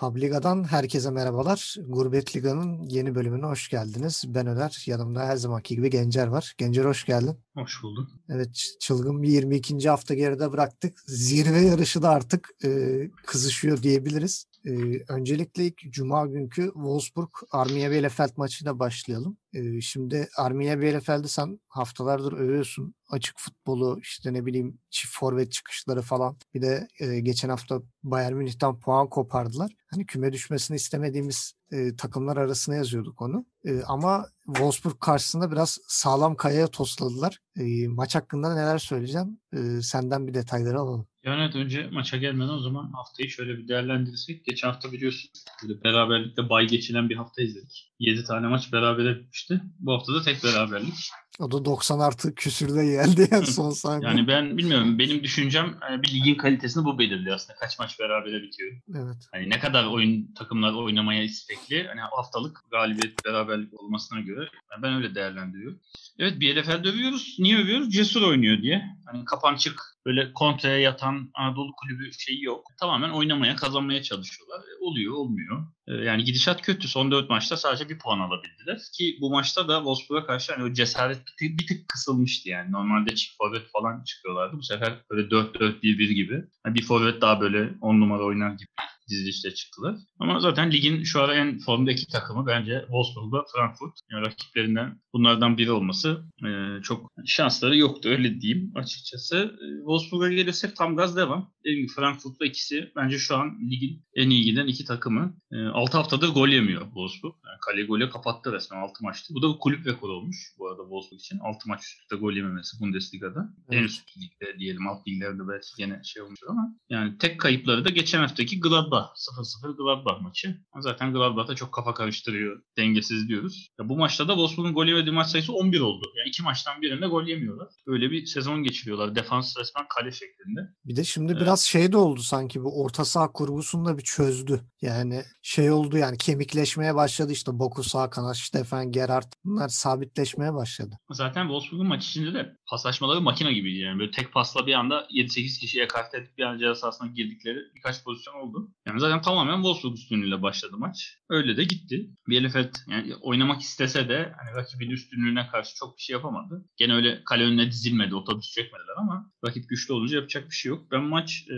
Publiga'dan herkese merhabalar. Gurbet Liga'nın yeni bölümüne hoş geldiniz. Ben Öner, yanımda her zamanki gibi Gencer var. Gencer hoş geldin. Hoş bulduk. Evet, çılgın bir 22. hafta geride bıraktık. Zirve yarışı da artık e, kızışıyor diyebiliriz. E, öncelikle ilk Cuma günkü Wolfsburg Armiya Bielefeld maçıyla başlayalım. E, şimdi Armiya Bielefeld'i sen haftalardır övüyorsun. Açık futbolu, işte ne bileyim çift forvet çıkışları falan. Bir de e, geçen hafta Bayern Münih'ten puan kopardılar. Hani küme düşmesini istemediğimiz e, takımlar arasına yazıyorduk onu. E, ama Wolfsburg karşısında biraz sağlam kayaya tosladılar. E, maç hakkında neler söyleyeceğim? E, senden bir detayları alalım. Yani önce maça gelmeden o zaman haftayı şöyle bir değerlendirirsek. Geçen hafta biliyorsun böyle beraberlikte bay geçilen bir hafta izledik. 7 tane maç beraber bitmişti. Bu hafta da tek beraberlik. O da 90 artı küsürde geldi yani son saniye. Yani ben bilmiyorum. Benim düşüncem hani bir ligin kalitesini bu belirliyor aslında. Kaç maç berabere bitiyor. Evet. Hani ne kadar oyun takımlar oynamaya istekli. Hani haftalık galibiyet beraberlik olmasına göre ben öyle değerlendiriyorum. Evet Bielefeld övüyoruz. Niye övüyoruz? Cesur oynuyor diye. Hani kapançık böyle kontraya yatan Anadolu kulübü şeyi yok. Tamamen oynamaya, kazanmaya çalışıyorlar. E, oluyor, olmuyor. E, yani gidişat kötü. Son 4 maçta sadece bir puan alabildiler. Ki bu maçta da Wolfsburg'a karşı hani o cesaret bir tık, bir tık kısılmıştı yani. Normalde çift forvet falan çıkıyorlardı. Bu sefer böyle 4-4-1-1 gibi. Yani bir forvet daha böyle 10 numara oynar gibi dizilişte çıktılar. Ama zaten ligin şu ara en formdaki takımı bence Wolfsburg ve Frankfurt. Yani rakiplerinden bunlardan biri olması e, çok şansları yoktu öyle diyeyim açıkçası. E, Wolfsburg'a gelirsek tam gaz devam. Dediğim gibi Frankfurt'la ikisi bence şu an ligin en iyi giden iki takımı. E, 6 haftadır gol yemiyor Wolfsburg. Yani kale golü kapattı resmen 6 maçtı. Bu da kulüp rekoru olmuş bu arada Wolfsburg için. 6 maç üstte gol yememesi Bundesliga'da. Evet. En üst ligde diyelim alt liglerde belki gene şey olmuş ama yani tek kayıpları da geçen haftaki Gladbach 0-0 Gladbach maçı. Zaten Gladbach'ta çok kafa karıştırıyor. Dengesiz diyoruz. Ya bu maçta da Wolfsburg'un gol yemediği maç sayısı 11 oldu. Yani iki maçtan birinde gol yemiyorlar. Öyle bir sezon geçiriyorlar. Defans resmen kale şeklinde. Bir de şimdi evet. biraz şey de oldu sanki bu orta saha kurgusunu da bir çözdü. Yani şey oldu yani kemikleşmeye başladı işte Boku sağ kanat, Stefan Gerrard bunlar sabitleşmeye başladı. Zaten Wolfsburg'un maç içinde de paslaşmaları makine gibiydi yani. Böyle tek pasla bir anda 7-8 kişiye kart edip bir an ceza sahasına girdikleri birkaç pozisyon oldu. Yani zaten tamamen Wolfsburg üstünlüğüyle başladı maç. Öyle de gitti. Bielefeld yani oynamak istese de hani rakibin üstünlüğüne karşı çok bir şey yapamadı. Gene öyle kale önüne dizilmedi, otobüs çekmediler ama rakip güçlü olunca yapacak bir şey yok. Ben maç e,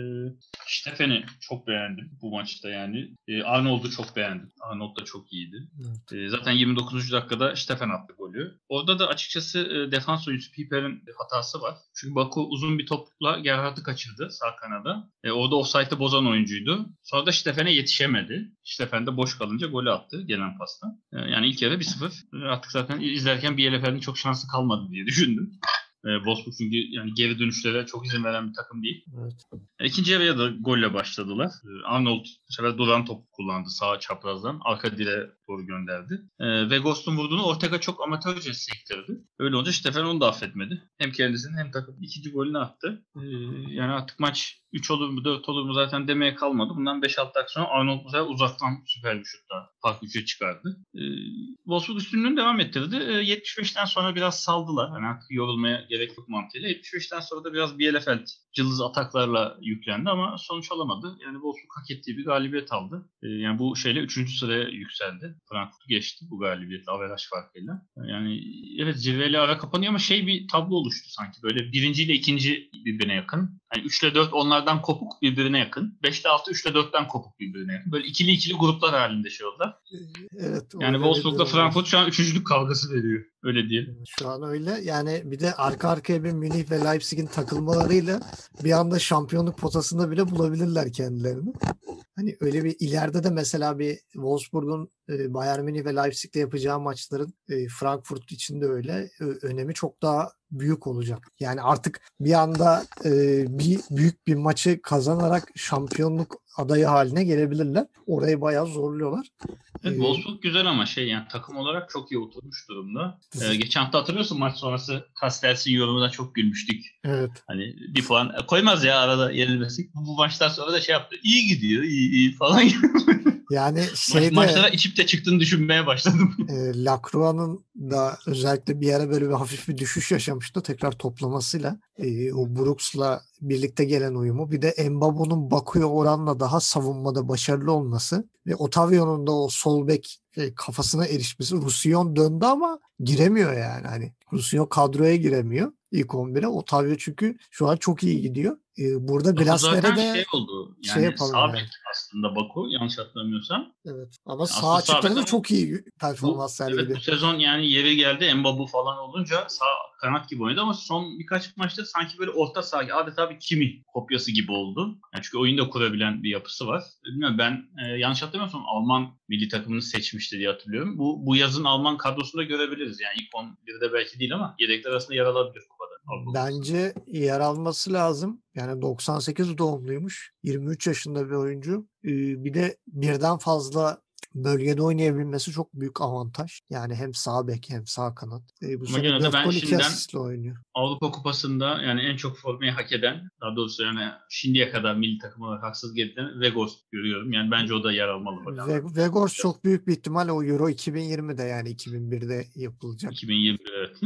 Stefen'i çok beğendim bu maçta yani. E, Arnold'u çok beğendim. Arnold da çok iyiydi. Evet. E, zaten 29. dakikada Stefen attı golü. Orada da açıkçası e, defans oyuncusu Piper'in hatası var. Çünkü Baku uzun bir topla Gerhard'ı kaçırdı sağ kanada. E, orada offside'ı bozan oyuncuydu. Sonra da Stefen'e yetişemedi. Stefen de boş kalınca golü attı gelen pasta. E, yani ilk yarı 1-0. Artık zaten izlerken bir Bielefeld'in çok şansı kalmadı diye düşündüm. E, Wolfsburg çünkü yani geri dönüşlere çok izin veren bir takım değil. Evet. E, ikinci yarıya da golle başladılar. E, Arnold bu sefer duran top kullandı sağ çaprazdan. Arka direğe doğru gönderdi. E, ve Ghost'un vurduğunu Ortega çok amatörce sektirdi. Öyle olunca Stefan onu da affetmedi. Hem kendisinin hem takım ikinci golünü attı. E, yani artık maç 3 olur mu 4 olur mu zaten demeye kalmadı. Bundan 5-6 dakika sonra Arnold sefer uzaktan süper bir şutla fark 3'e çıkardı. E, Wolfsburg üstünlüğünü devam ettirdi. E, 75'ten sonra biraz saldılar. Yani artık yorulmaya gerek yok mantığıyla. 75'ten sonra da biraz Bielefeld cılız ataklarla yüklendi ama sonuç alamadı. Yani Wolfsburg hak ettiği bir galibiyet aldı. E, yani bu şeyle 3. sıraya yükseldi. Frankfurt geçti bu galibiyetle averaj farkıyla. Yani evet zirveyle ara kapanıyor ama şey bir tablo oluştu sanki. Böyle birinci ile ikinci birbirine yakın. Yani 3 ile 4 onlardan kopuk birbirine yakın. 5 ile 6 3 ile 4'ten kopuk birbirine yakın. Böyle ikili ikili gruplar halinde şey oldular. Evet. Yani Wolfsburg'la Frankfurt şu an üçüncülük kavgası veriyor. Öyle diyelim. Şu an öyle. Yani bir de arka arkaya bir Münih ve Leipzig'in takılmalarıyla bir anda şampiyonluk potasında bile bulabilirler kendilerini. Hani öyle bir ileride de mesela bir Wolfsburg'un e, Bayern Münih ve Leipzig'le yapacağı maçların e, Frankfurt için de öyle önemi çok daha büyük olacak. Yani artık bir anda e, bir büyük bir maçı kazanarak şampiyonluk adayı haline gelebilirler. Orayı bayağı zorluyorlar. Evet, Wolfsburg güzel ama şey yani takım olarak çok iyi oturmuş durumda. Ee, geçen hafta hatırlıyorsun maç sonrası Castels'in yorumuna çok gülmüştük. Evet. Hani bir puan koymaz ya arada yenilmesik. Bu, bu maçtan sonra da şey yaptı. İyi gidiyor, iyi iyi falan. Yani şeyde, maçlara içip de çıktığını düşünmeye başladım. E, Lacroix'ın da özellikle bir ara böyle bir hafif bir düşüş yaşamıştı. Tekrar toplamasıyla e, o Brooks'la birlikte gelen uyumu. Bir de Mbabu'nun Baku'ya oranla daha savunmada başarılı olması ve Otavio'nun da o sol bek e, kafasına erişmesi. Rusyon döndü ama giremiyor yani. Hani Rusyon kadroya giremiyor ilk 11'e. Otavio çünkü şu an çok iyi gidiyor. E, burada Glasner'e de şey oldu. Yani şey yapalım sağ yani. aslında Baku yanlış hatırlamıyorsam. evet. Ama Aslında sağ açıkta sağ da çok iyi performans evet sergiliyor. bu sezon yani yeri geldi Mbabu falan olunca sağ kanat gibi oynadı ama son birkaç maçta sanki böyle orta saha adeta bir kimi kopyası gibi oldu. Yani çünkü oyunu da kurabilen bir yapısı var. Bilmiyorum ben e, yanlış hatırlamıyorsam Alman milli takımını seçmişti diye hatırlıyorum. Bu bu yazın Alman kadrosunda görebiliriz. Yani ilk 11'de belki değil ama yedekler arasında yer alabilir kupada. Bence yer alması lazım. Yani 98 doğumluymuş. 23 yaşında bir oyuncu. Bir de birden fazla bölgede oynayabilmesi çok büyük avantaj. Yani hem sağ bek hem sağ kanat. Ee, bu Ama sene gene de 4 ben gol 2 şimdiden- oynuyor. Avrupa Kupası'nda yani en çok formayı hak eden, daha doğrusu yani şimdiye kadar milli takım olarak haksız gerilen Vegos görüyorum. Yani bence o da yer almalı bakalım. Ve Vegors çok büyük bir ihtimal o Euro 2020'de yani 2001'de yapılacak. 2020 evet.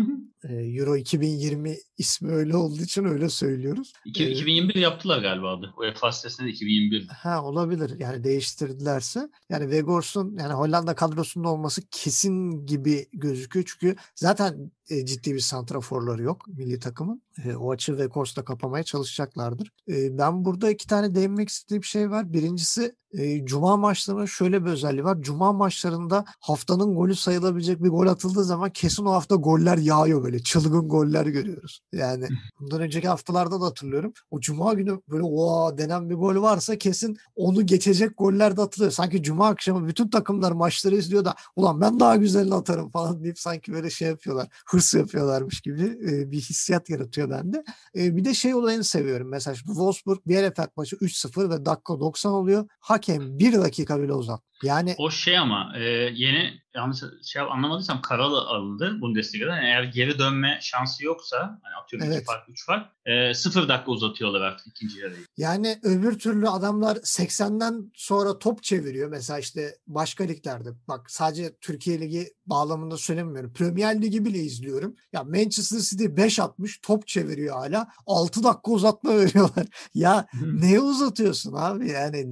Ee, Euro 2020 ismi öyle olduğu için öyle söylüyoruz. İki- Evet. 2021 yaptılar galiba adı. UEFA sitesinde de 2021. Ha olabilir. Yani değiştirdilerse. Yani Vegors'un yani Hollanda kadrosunda olması kesin gibi gözüküyor. Çünkü zaten e, ciddi bir santraforları yok milli takımın. E, o açı Vegors'la kapamaya çalışacaklardır. E, ben burada iki tane değinmek istediğim şey var. Birincisi e, Cuma maçlarının şöyle bir özelliği var. Cuma maçlarında haftanın golü sayılabilecek bir gol atıldığı zaman kesin o hafta goller yağıyor böyle. Çılgın goller görüyoruz. Yani bundan önceki haftalarda da hatırlıyorum. O Cuma günü böyle oha denen bir gol varsa kesin onu geçecek goller de atılıyor. Sanki Cuma akşamı bütün takımlar maçları izliyor da ulan ben daha güzelini atarım falan deyip sanki böyle şey yapıyorlar. Hırs yapıyorlarmış gibi e, bir hissiyat yaratıyor bende. E, bir de şey olayını seviyorum. Mesela şimdi Wolfsburg Bielefeld maçı 3-0 ve dakika 90 oluyor. Hakem bir dakika bile uzat. Yani O şey ama e, yeni yanlış şey anlamadıysam Karalı alındı Bundesliga'da. Yani eğer geri dönme şansı yoksa hani atıyorum Evet. 2 fark 3 fark e, 0 dakika uzatıyorlar artık ikinci yarıyı. Yani öbür türlü adamlar 80'den sonra top çeviriyor. Mesela işte başka liglerde. Bak sadece Türkiye Ligi bağlamında söylemiyorum. Premier Ligi bile izliyorum. Ya Manchester City 5 atmış top çeviriyor hala. 6 dakika uzatma veriyorlar. ya neye uzatıyorsun abi yani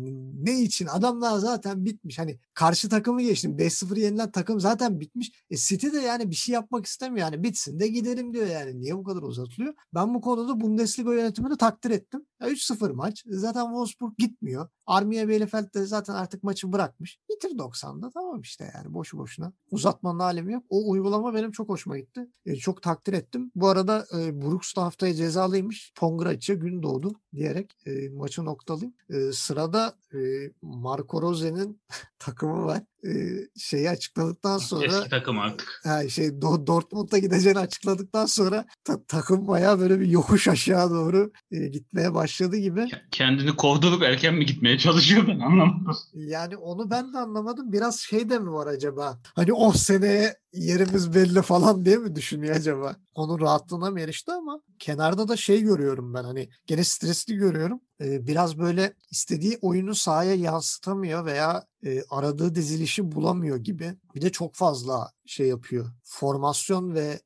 ne için? Adamlar zaten bitmiş. Hani karşı takımı geçtim. 5-0 yenilen takım zaten bitmiş. E City de yani bir şey yapmak istemiyor. Yani bitsin de gidelim diyor yani. Niye bu kadar uzatılıyor? Ben bu konuda Bundesliga yönetimini takdir ettim. Ya 3-0 maç. Zaten Wolfsburg gitmiyor. Armiya Bielefeld de zaten artık maçı bırakmış. Bitir 90'da tamam işte yani boşu boşuna. Uzatmanın alemi yok. O uygulama benim çok hoşuma gitti. E, çok takdir ettim. Bu arada e, Brooks da haftaya cezalıymış. Pongrac'ya gün doğdu diyerek e, maçı noktalayayım. E, sırada e, Marco Rose'nin takımı var. E, şeyi açıkladıktan sonra Eski takım artık. ha, şey Do- Dortmund'a gideceğini açıkladıktan sonra ta- takım bayağı böyle bir yokuş aşağı doğru e, gitmeye başladı gibi. Ke- Kendini kovdurup erken mi gitmeye çalışıyor ben anlamadım. Yani onu ben de anlamadım. Biraz şey de mi var acaba? Hani o seneye yerimiz belli falan diye mi düşünüyor acaba? Onun rahatlığına mı erişti ama kenarda da şey görüyorum ben hani gene stresli görüyorum. Ee, biraz böyle istediği oyunu sahaya yansıtamıyor veya e, aradığı dizilişi bulamıyor gibi. Bir de çok fazla şey yapıyor. Formasyon ve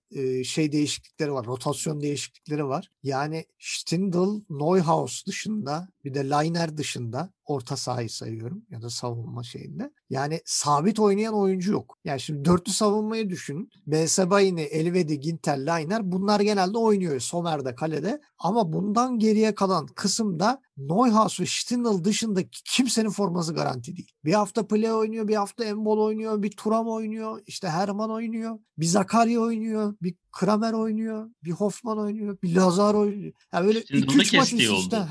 şey değişiklikleri var. Rotasyon değişiklikleri var. Yani Stindl, Neuhaus dışında bir de Liner dışında orta sahayı sayıyorum ya da savunma şeyinde. Yani sabit oynayan oyuncu yok. Yani şimdi dörtlü savunmayı düşünün. Bensebaini, Elvedi, Ginter, Liner bunlar genelde oynuyor. Somer de kalede. Ama bundan geriye kalan kısımda Neuhaus ve Stindl dışında kimsenin forması garanti değil. Bir hafta Play oynuyor, bir hafta Embol oynuyor, bir Turam oynuyor, işte Herman oynuyor, bir Zakaria oynuyor, bir Kramer oynuyor, bir Hoffman oynuyor, bir Lazar oynuyor. Yani böyle Stindl'da 2-3 maç kestiği üst üste.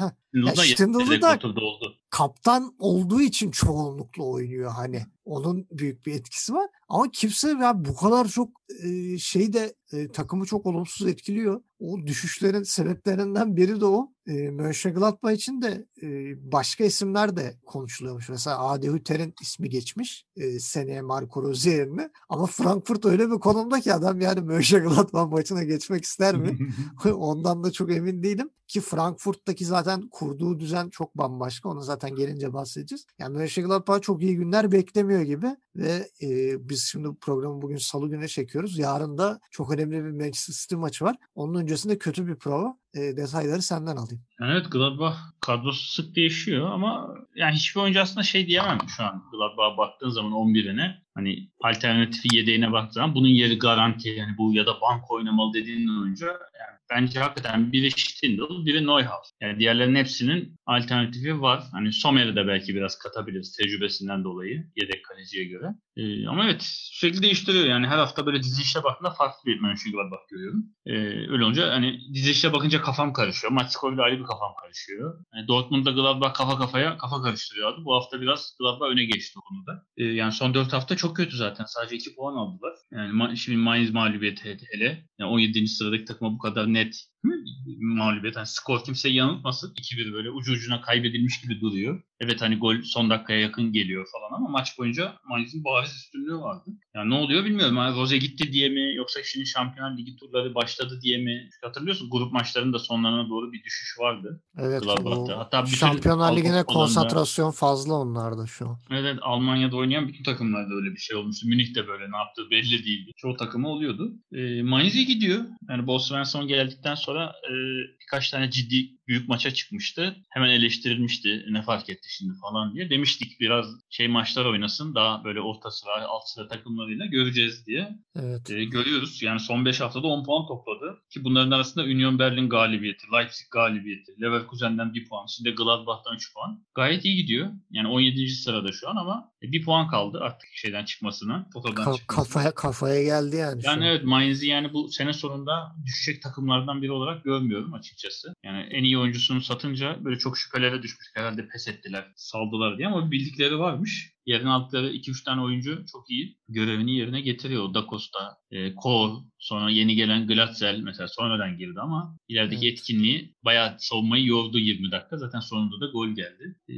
Stindl'da oturdu oldu. kaptan olduğu için çoğunlukla oynuyor hani. Onun büyük bir etkisi var. Ama kimse ya bu kadar çok e, şey de e, takımı çok olumsuz etkiliyor. O düşüşlerin sebeplerinden biri de o. E, Mönchengladbach için de e, başka isimler de konuşuluyormuş. Mesela Adi Hüter'in ismi geçmiş e, seneye Marco Rose yerine. Ama Frankfurt öyle bir konumda ki adam yani Mönchengladbach maçına geçmek ister mi? Ondan da çok emin değilim. Ki Frankfurt'taki zaten kurduğu düzen çok bambaşka. Onu zaten gelince bahsedeceğiz. Yani Mönchengladbach çok iyi günler beklemiyor gibi. Ve e, biz şimdi programı bugün salı günü çekiyoruz. Yarın da çok önemli bir Manchester City maçı var. Onun öncesinde kötü bir prova. E, detayları senden alayım. Evet Gladbach kadrosu sık değişiyor ama yani hiçbir oyuncu aslında şey diyemem şu an Gladbach'a baktığın zaman 11'ine hani alternatifi yedeğine baktığın zaman bunun yeri garanti yani bu ya da bank oynamalı dediğin oyuncu yani bence hakikaten biri Stindl, biri Neuhaus. Yani diğerlerinin hepsinin alternatifi var. Hani Sommer'i de belki biraz katabiliriz tecrübesinden dolayı yedek kaleciye göre. Ee, ama evet sürekli değiştiriyor yani her hafta böyle dizilişe baktığında farklı bir Mönchengladbach görüyorum. Ee, öyle olunca hani dizilişe bakınca kafam karışıyor. Maç skoruyla ayrı bir kafam karışıyor. Yani Dortmund'da Gladbach kafa kafaya kafa karıştırıyordu. Bu hafta biraz Gladbach öne geçti o konuda. Ee, yani son 4 hafta çok kötü zaten. Sadece 2 puan aldılar. Yani şimdi Mainz mağlubiyeti hele. Yani 17. sıradaki takıma bu kadar net mağlubiyet. Yani skor kimseyi yanıltmasın. 2-1 böyle ucu ucuna kaybedilmiş gibi duruyor. Evet hani gol son dakikaya yakın geliyor falan ama maç boyunca Mainz'in bariz üstünlüğü vardı. Yani ne oluyor bilmiyorum. Yani Rose gitti diye mi yoksa şimdi Şampiyonlar Ligi turları başladı diye mi? Hatırlıyorsun grup maçlarının da sonlarına doğru bir düşüş vardı. Evet. Hatta bütün Şampiyonlar Ligi'ne konsantrasyon fazla onlarda şu an. Evet Almanya'da oynayan bütün takımlarda öyle bir şey olmuştu. Münih de böyle ne yaptığı belli değildi. Çoğu takımı oluyordu. E, Mainz iyi gidiyor. Yani Bo Svensson geldikten sonra e, birkaç tane ciddi büyük maça çıkmıştı. Hemen eleştirilmişti ne fark etti şimdi falan diye. Demiştik biraz şey maçlar oynasın daha böyle orta sıra alt sıra takımlarıyla göreceğiz diye. Evet. E, görüyoruz. Yani son 5 haftada 10 puan topladı. Ki bunların arasında Union Berlin galibiyeti, Leipzig galibiyeti, Leverkusen'den 1 puan, şimdi Gladbach'tan 3 puan. Gayet iyi gidiyor. Yani 17. sırada şu an ama 1 puan kaldı artık şeyden çıkmasına, Ka- çıkmasına. kafaya kafaya geldi yani. Yani an. evet Mainz'i yani bu sene sonunda düşecek takımlardan biri olarak görmüyorum açıkçası. Yani en iyi oyuncusunu satınca böyle çok şüphelere düşmüş. Herhalde pes ettiler, saldılar diye ama bildikleri varmış. Yerine aldıkları 2-3 tane oyuncu çok iyi görevini yerine getiriyor. Da Costa, e, Kohl, sonra yeni gelen Glatzel mesela sonradan girdi ama ilerideki Evet. etkinliği bayağı savunmayı yordu 20 dakika. Zaten sonunda da gol geldi. E,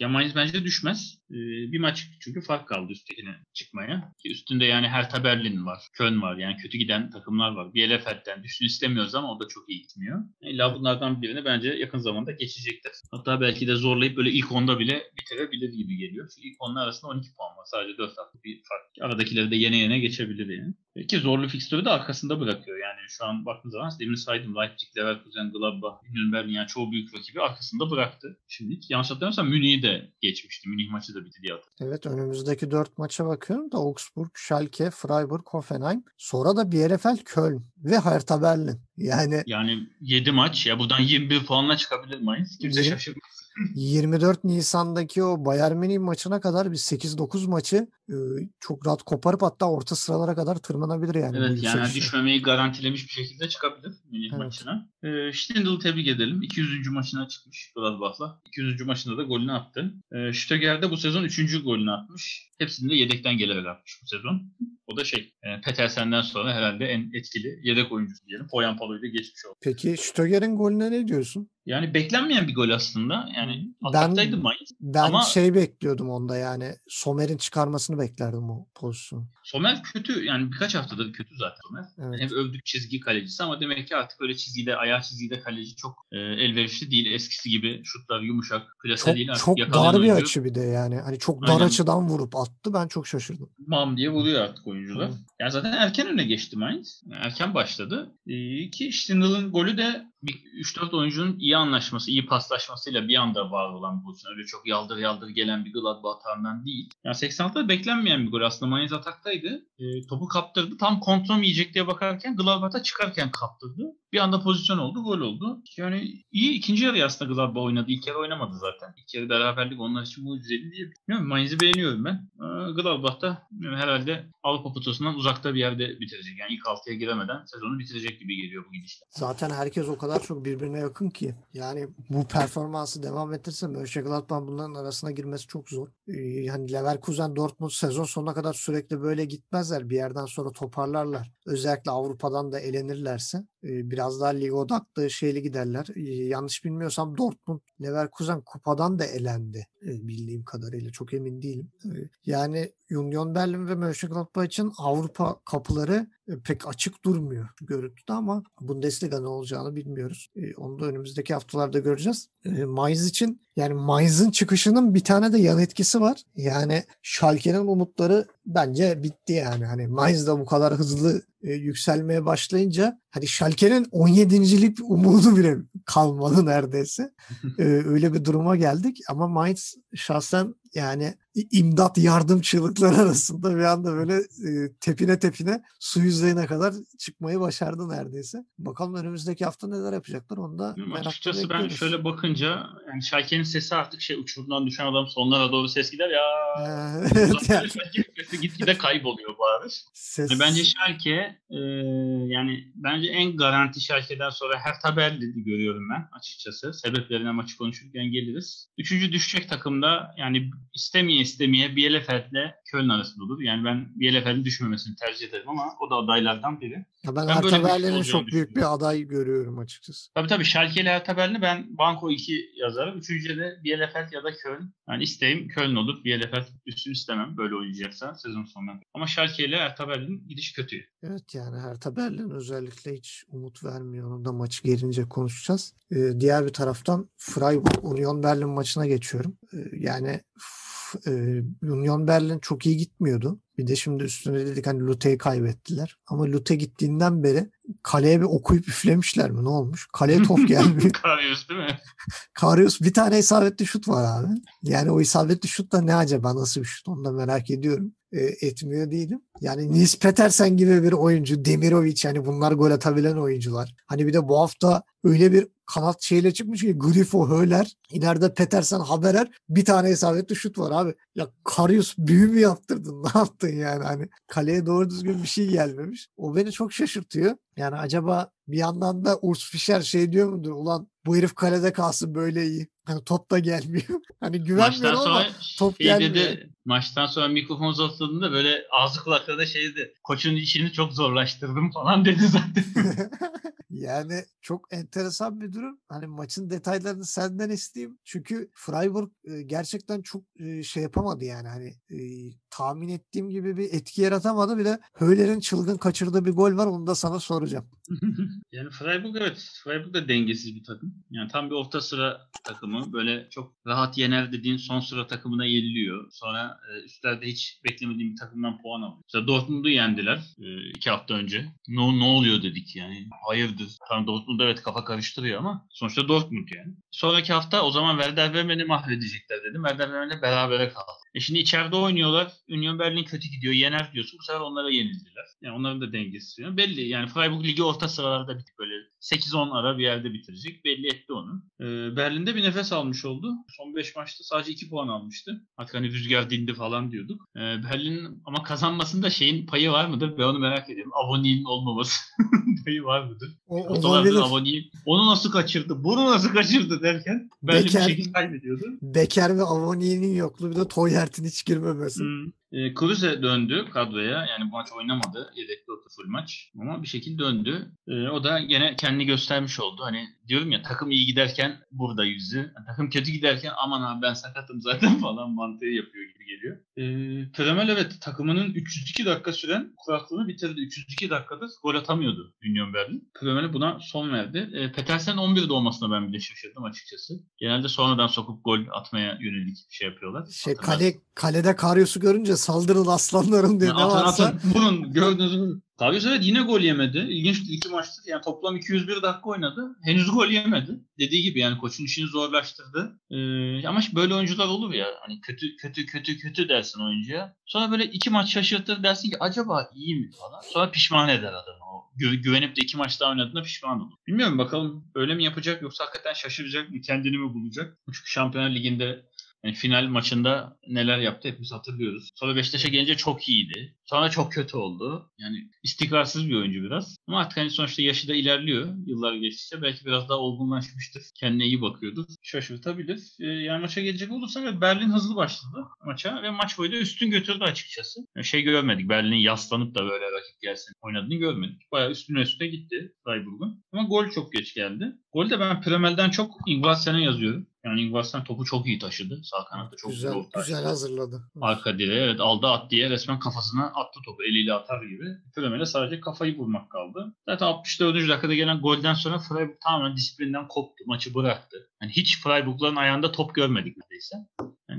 ya Mainz bence düşmez. E, bir maç çünkü fark kaldı üsttekine çıkmaya. Ki üstünde yani Hertha Berlin var, Köln var. Yani kötü giden takımlar var. Bielefeld'den düşsün istemiyoruz ama o da çok iyi gitmiyor. İlla bunlardan birini bence yakın zamanda geçecekler. Hatta belki de zorlayıp böyle ilk onda bile bitirebilir gibi geliyor. Çünkü ilk onda arasında 12 puan var. Sadece 4 hafta bir fark. Aradakileri de yene yene geçebilir yani. Ki zorlu fikstürü de arkasında bırakıyor. Yani şu an baktığınız zaman demin saydım Leipzig, Leverkusen, Gladbach, Berlin yani çoğu büyük rakibi arkasında bıraktı. Şimdi yanlış hatırlamıyorsam Münih'i de geçmişti. Münih maçı da bitti diye hatırlıyorum. Evet önümüzdeki dört maça bakıyorum da Augsburg, Schalke, Freiburg, Hoffenheim. Sonra da Bielefeld, Köln ve Hertha Berlin. Yani Yani 7 maç ya buradan 21 puanla çıkabilir Mainz. Kimse şaşırmaz. 24 Nisan'daki o Bayern Münih maçına kadar bir 8-9 maçı e, çok rahat koparıp hatta orta sıralara kadar tırmanabilir yani. Evet yani yükselişe. düşmemeyi garantilemiş bir şekilde çıkabilir Münih Evet. maçına. Ee, Stindl'ı tebrik edelim. 200. maçına çıkmış Gladbach'la. 200. maçında da golünü attı. Ee, Stöger de bu sezon 3. golünü atmış. Hepsini de yedekten gelerek atmış bu sezon. O da şey e, Petersen'den sonra herhalde en etkili yedek oyuncusu diyelim. Poyan Palo'yu da geçmiş oldu. Peki Stöger'in golüne ne diyorsun? Yani beklenmeyen bir gol aslında. Yani Ben- ataktaydı Mainz. Ben Ama- şey bekliyordum onda yani Somer'in çıkarmasını beklerdim o pozisyonu. Somer kötü yani birkaç haftadır kötü zaten Somer. Evet. Hep övdük çizgi kalecisi ama demek ki artık öyle çizgide, ayağı çizgide kaleci çok e, elverişli değil. Eskisi gibi şutlar yumuşak, plase Çok değil. Artık çok dar bir açı bir de yani. Hani çok dar Aynen. açıdan vurup attı. Ben çok şaşırdım. Bam diye vuruyor artık oyuncular. Hı. Yani zaten erken öne geçti Mainz. Yani erken başladı. E, ki Stindl'ın golü de 3-4 oyuncunun iyi anlaşması, iyi paslaşmasıyla bir anda var olan bir pozisyon. Öyle çok yaldır yaldır gelen bir Gladbach hatarından değil. Yani 86'da beklenmeyen bir gol. Aslında Mainz ataktaydı. E, topu kaptırdı. Tam kontrol yiyecek diye bakarken Gladbach'a çıkarken kaptırdı. Bir anda pozisyon oldu, gol oldu. Yani iyi ikinci yarı aslında Gladbach oynadı. İlk yarı oynamadı zaten. İlk yarı beraberlik onlar için mucizeli diye. Bilmiyorum Mainz'i beğeniyorum ben. Ee, Gladbach da herhalde Avrupa potasından uzakta bir yerde bitirecek. Yani ilk altıya giremeden sezonu bitirecek gibi geliyor bu gidişle. Zaten herkes o kadar çok birbirine yakın ki. Yani bu performansı devam ettirse Mönchengladbach bunların arasına girmesi çok zor. Ee, yani Leverkusen, Dortmund sezon sonuna kadar sürekli böyle gitmezler. Bir yerden sonra toparlarlar. Özellikle Avrupa'dan da elenirlerse e, biraz daha lig odaklı şeyli giderler. Ee, yanlış bilmiyorsam Dortmund, Leverkusen kupadan da elendi e, bildiğim kadarıyla. Çok emin değilim. Ee, yani Union Berlin ve Mönchengladbach için Avrupa kapıları pek açık durmuyor görüntüde ama Bundesliga ne olacağını bilmiyoruz. E, onu da önümüzdeki haftalarda göreceğiz. E, Mainz için yani Mainz'ın çıkışının bir tane de yan etkisi var. Yani Schalke'nin umutları bence bitti yani. Hani Mainz da bu kadar hızlı e, yükselmeye başlayınca hani Schalke'nin 17.lik umudu bile kalmadı neredeyse. e, öyle bir duruma geldik ama Mainz şahsen yani imdat yardım çığlıkları arasında bir anda böyle e, tepine tepine su yüzeyine kadar çıkmayı başardı neredeyse. Bakalım önümüzdeki hafta neler yapacaklar onu da merakla Açıkçası ben şöyle bakınca yani Schalke'nin sesi artık şey uçurumdan düşen adam sonlara doğru ses gider ya. evet, yani. Sesi gitgide kayboluyor bari. Ses... Yani bence Schalke e, yani bence en garanti Schalke'den sonra her tabelli görüyorum ben açıkçası. Sebeplerine maçı konuşurken geliriz. Üçüncü düşecek takımda yani istemeye istemeye Bielefeld'le Köln arasında olur. Yani ben Bielefeld'in düşmemesini tercih ederim ama o da adaylardan biri. Ya ben, ben Hertha Berlin'in çok büyük bir aday görüyorum açıkçası. Tabii tabii Schalke ile Hertha Berlin'i ben Banko 2 yazarım. Üçüncüde de Bielefeld ya da Köln. Yani isteğim Köln olur. Bielefeld üstün istemem böyle oynayacaksa sezon sonunda. Ama Schalke ile Hertha Berlin gidiş kötü. Evet yani Hertha Berlin özellikle hiç umut vermiyor. Onu da maçı gelince konuşacağız. Ee, diğer bir taraftan Freiburg Union Berlin maçına geçiyorum. Ee, yani e, Union Berlin çok iyi gitmiyordu. Bir de şimdi üstüne dedik hani Lute'yi kaybettiler. Ama Lute gittiğinden beri kaleye bir okuyup üflemişler mi? Ne olmuş? Kaleye top gelmiyor. Karius değil mi? Karius bir tane isabetli şut var abi. Yani o isabetli şut da ne acaba? Nasıl bir şut? Onu da merak ediyorum. E, etmiyor değilim. Yani Nils Petersen gibi bir oyuncu, Demirovic yani bunlar gol atabilen oyuncular. Hani bir de bu hafta öyle bir kanat şeyle çıkmış ki Grifo, Höler, ileride Petersen, Haberer bir tane isabetli şut var abi. Ya Karius büyü mü yaptırdın? Ne yaptın yani? Hani kaleye doğru düzgün bir şey gelmemiş. O beni çok şaşırtıyor. Yani acaba bir yandan da Urs Fischer şey diyor mudur? Ulan bu herif kalede kalsın böyle iyi. Hani top da gelmiyor. Hani güvenmiyorum ama top şey gelmiyor. Dedi, maçtan sonra mikrofon uzatıldığında böyle ağzı kulaklarında şeydi. Koçun işini çok zorlaştırdım falan dedi zaten. yani çok enteresan bir durum. Hani maçın detaylarını senden isteyeyim. Çünkü Freiburg gerçekten çok şey yapamadı yani. Hani tahmin ettiğim gibi bir etki yaratamadı. Bir de Höyler'in çılgın kaçırdığı bir gol var. Onu da sana soracağım. yani Freiburg evet. Freiburg da dengesiz bir takım. Yani tam bir orta sıra takımı. Böyle çok rahat yener dediğin son sıra takımına yeniliyor. Sonra e, üstlerde hiç beklemediğim bir takımdan puan alıyor. Mesela Dortmund'u yendiler e, iki hafta önce. Ne, ne oluyor dedik yani. Hayırdır. Tam Dortmund evet kafa karıştırıyor ama sonuçta Dortmund yani. Sonraki hafta o zaman Werder Bremen'i mahvedecekler dedim. Werder Bremen'le berabere kaldı. E şimdi içeride oynuyorlar. Union Berlin kötü gidiyor. Yener diyorsun. Bu sefer onlara yenildiler. Yani onların da dengesi. Belli. Yani Freiburg Ligi orta sıralarda bitik böyle 8-10 ara bir yerde bitirecek. Belli etti onu. Ee, Berlin'de bir nefes almış oldu. Son 5 maçta sadece 2 puan almıştı. Artık hani rüzgar dindi falan diyorduk. Ee, Berlin ama kazanmasında şeyin payı var mıdır? Ben onu merak ediyorum. Avoni'nin olmaması payı var mıdır? O, olabilir. Avoni onu nasıl kaçırdı? Bunu nasıl kaçırdı derken Berlin Beker, bir şekilde kaybediyordu. Beker ve Avoni'nin yokluğu bir de Toyert'in hiç girmemesi. Hmm. E, Kruse döndü kadroya. Yani bu maç oynamadı. Yedekte oturdu full maç. Ama bir şekilde döndü. E, o da gene kendini göstermiş oldu. Hani diyorum ya takım iyi giderken burada yüzü. Yani takım kötü giderken aman abi ben sakatım zaten falan mantığı yapıyor gibi geliyor. E, Kremel evet takımının 302 dakika süren kuraklığını bitirdi. 302 dakikada gol atamıyordu Union Berlin. Kremel buna son verdi. E, Petersen 11'de olmasına ben bile şaşırdım açıkçası. Genelde sonradan sokup gol atmaya yönelik şey yapıyorlar. Şey, kale, kalede Karyos'u görünce saldırın aslanlarım diye ne varsa. Atın. Bunun gördüğünüz mü? Karius evet yine gol yemedi. İlginç iki maçtır. Yani toplam 201 dakika oynadı. Henüz gol yemedi. Dediği gibi yani koçun işini zorlaştırdı. Ee, ama böyle oyuncular olur ya. Hani kötü kötü kötü kötü dersin oyuncuya. Sonra böyle iki maç şaşırtır dersin ki acaba iyi mi falan. Sonra pişman eder adamı. O gü- güvenip de iki maç daha oynadığında pişman olur. Bilmiyorum bakalım öyle mi yapacak yoksa hakikaten şaşıracak mı? Kendini mi bulacak? Çünkü Şampiyonlar Ligi'nde yani final maçında neler yaptı hepimiz hatırlıyoruz. Sonra Beşiktaş'a gelince çok iyiydi. Sonra çok kötü oldu. Yani istikrarsız bir oyuncu biraz. Ama artık hani sonuçta yaşı da ilerliyor. Yıllar geçtikçe belki biraz daha olgunlaşmıştır. Kendine iyi bakıyordur. Şaşırtabilir. Ee, yani maça gelecek olursa Berlin hızlı başladı maça ve maç boyu da üstün götürdü açıkçası. Yani şey görmedik. Berlin'in yaslanıp da böyle rakip gelsin oynadığını görmedik. Bayağı üstüne üstüne gitti Freiburg'un. Ama gol çok geç geldi. Golde ben Premel'den çok Ingvarsen'e yazıyorum. Yani Ingvarsson topu çok iyi taşıdı. Sağ kanatta çok güzel, zor taşıdı. güzel hazırladı. Arka direğe evet aldı at diye resmen kafasına attı topu eliyle atar gibi. Fürömel'e sadece kafayı vurmak kaldı. Zaten 64. dakikada gelen golden sonra Freiburg tamamen disiplinden koptu. Maçı bıraktı. Yani hiç Freiburg'ların ayağında top görmedik neredeyse.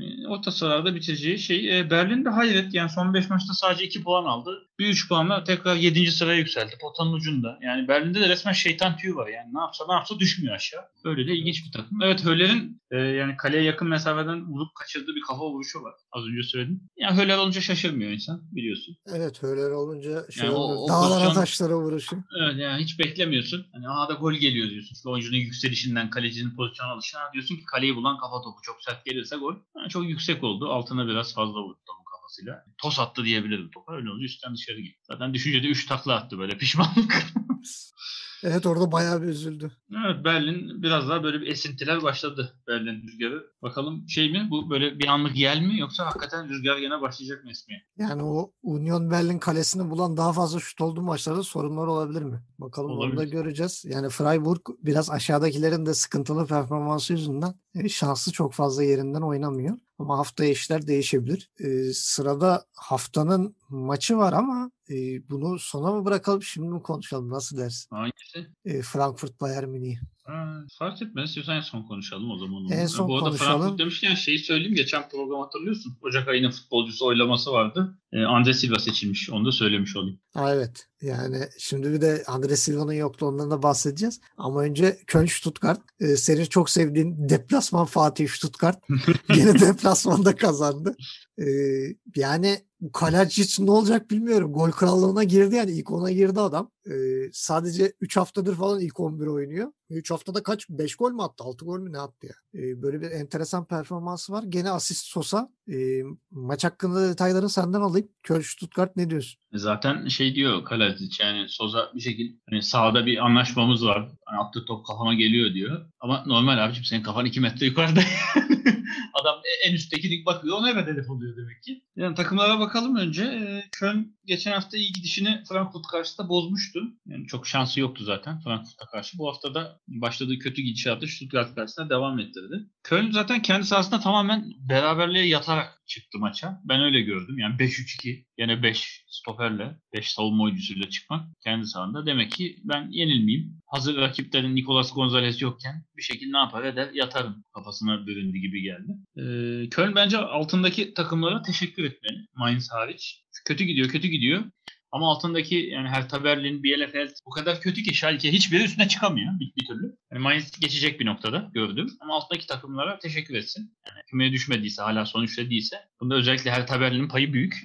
Yani orta sıralarda bitireceği şey e, Berlin de hayret yani son 5 maçta sadece 2 puan aldı. Bir 3 puanla tekrar 7. sıraya yükseldi. Potanın ucunda. Yani Berlin'de de resmen şeytan tüyü var. Yani ne yapsa ne yapsa düşmüyor aşağı. Öyle de ilginç bir takım. Evet Höller'in e, yani kaleye yakın mesafeden vurup kaçırdığı bir kafa vuruşu var. Az önce söyledim. Yani Höller olunca şaşırmıyor insan biliyorsun. Evet öyle olunca şey Yani o- oluyor. o Dağlara pozisyon- taşlara vuruşu. Evet yani hiç beklemiyorsun. Hani aa da gol geliyor diyorsun. Çünkü oyuncunun yükselişinden, kalecinin pozisyon alışına diyorsun ki kaleyi bulan kafa topu çok sert gelirse gol. Yani çok yüksek oldu. Altına biraz fazla vurdu topun kafasıyla. Tos attı diyebilirim topa. Öyle olunca üstten dışarı gitti. Zaten düşüncede 3 takla attı böyle pişmanlık. Evet orada bayağı bir üzüldü. evet Berlin biraz daha böyle bir esintiler başladı Berlin rüzgarı. Bakalım şey mi bu böyle bir anlık yel mi yoksa hakikaten rüzgar gene başlayacak mı esmeye? Yani o Union Berlin kalesini bulan daha fazla şut olduğu maçlarda sorunlar olabilir mi? Bakalım onu da Olabilir. göreceğiz. Yani Freiburg biraz aşağıdakilerin de sıkıntılı performansı yüzünden e, şanslı çok fazla yerinden oynamıyor. Ama haftaya işler değişebilir. E, sırada haftanın maçı var ama e, bunu sona mı bırakalım şimdi mi konuşalım nasıl dersin? Hangisi? E, Frankfurt Bayern Münih. Ha, fark etmez. İstiyorsan en son konuşalım o zaman. En son Bu arada konuşalım. Frankfurt demişken şeyi söyleyeyim. Geçen program hatırlıyorsun. Ocak ayının futbolcusu oylaması vardı. Ee, Andre Silva seçilmiş. Onu da söylemiş olayım. Ha, evet. Yani şimdi bir de Andre Silva'nın yokluğundan da bahsedeceğiz. Ama önce Köln Stuttgart. Ee, senin çok sevdiğin deplasman Fatih Stuttgart. Yine deplasmanda kazandı. Ee, yani Kalacic ne olacak bilmiyorum. Gol krallığına girdi yani ilk ona girdi adam. Ee, sadece 3 haftadır falan ilk 11 oynuyor. 3 haftada kaç? 5 gol mü attı? 6 gol mü ne attı ya? Ee, böyle bir enteresan performansı var. Gene asist Sosa. Ee, maç hakkında detayları senden alayım. Köln Stuttgart ne diyorsun? Zaten şey diyor Kalajic yani Soza bir şekilde hani sahada bir anlaşmamız var. Hani attığı top kafama geliyor diyor. Ama normal abicim senin kafan 2 metre yukarıda. Adam en üstteki dik bakıyor. Ona evet hedef oluyor demek ki. Yani takımlara bakalım önce. Ee, Köln geçen hafta iyi gidişini Frankfurt karşısında bozmuştu. Yani çok şansı yoktu zaten Frankfurt'a karşı. Bu hafta da başladığı kötü gidişatı Stuttgart karşısında devam ettirdi. Köln zaten kendi sahasında tamamen beraberliğe yatarak çıktı maça. Ben öyle gördüm. Yani 5-3-2 yine 5 stoperle 5 savunma oyuncusuyla çıkmak kendi sahanda. Demek ki ben yenilmeyeyim. Hazır rakiplerin Nicolas Gonzalez yokken bir şekilde ne yapar eder yatarım kafasına büründü gibi geldi. Ee, Köln bence altındaki takımlara teşekkür etmeli. Mainz hariç. Kötü gidiyor, kötü gidiyor. Ama altındaki yani Hertha Berlin, Bielefeld bu kadar kötü ki Schalke hiçbiri üstüne çıkamıyor bir, bir türlü. Yani Mainz geçecek bir noktada gördüm. Ama alttaki takımlara teşekkür etsin. Yani kümeye düşmediyse, hala son üçte değilse. Bunda özellikle Hertha Berlin'in payı büyük.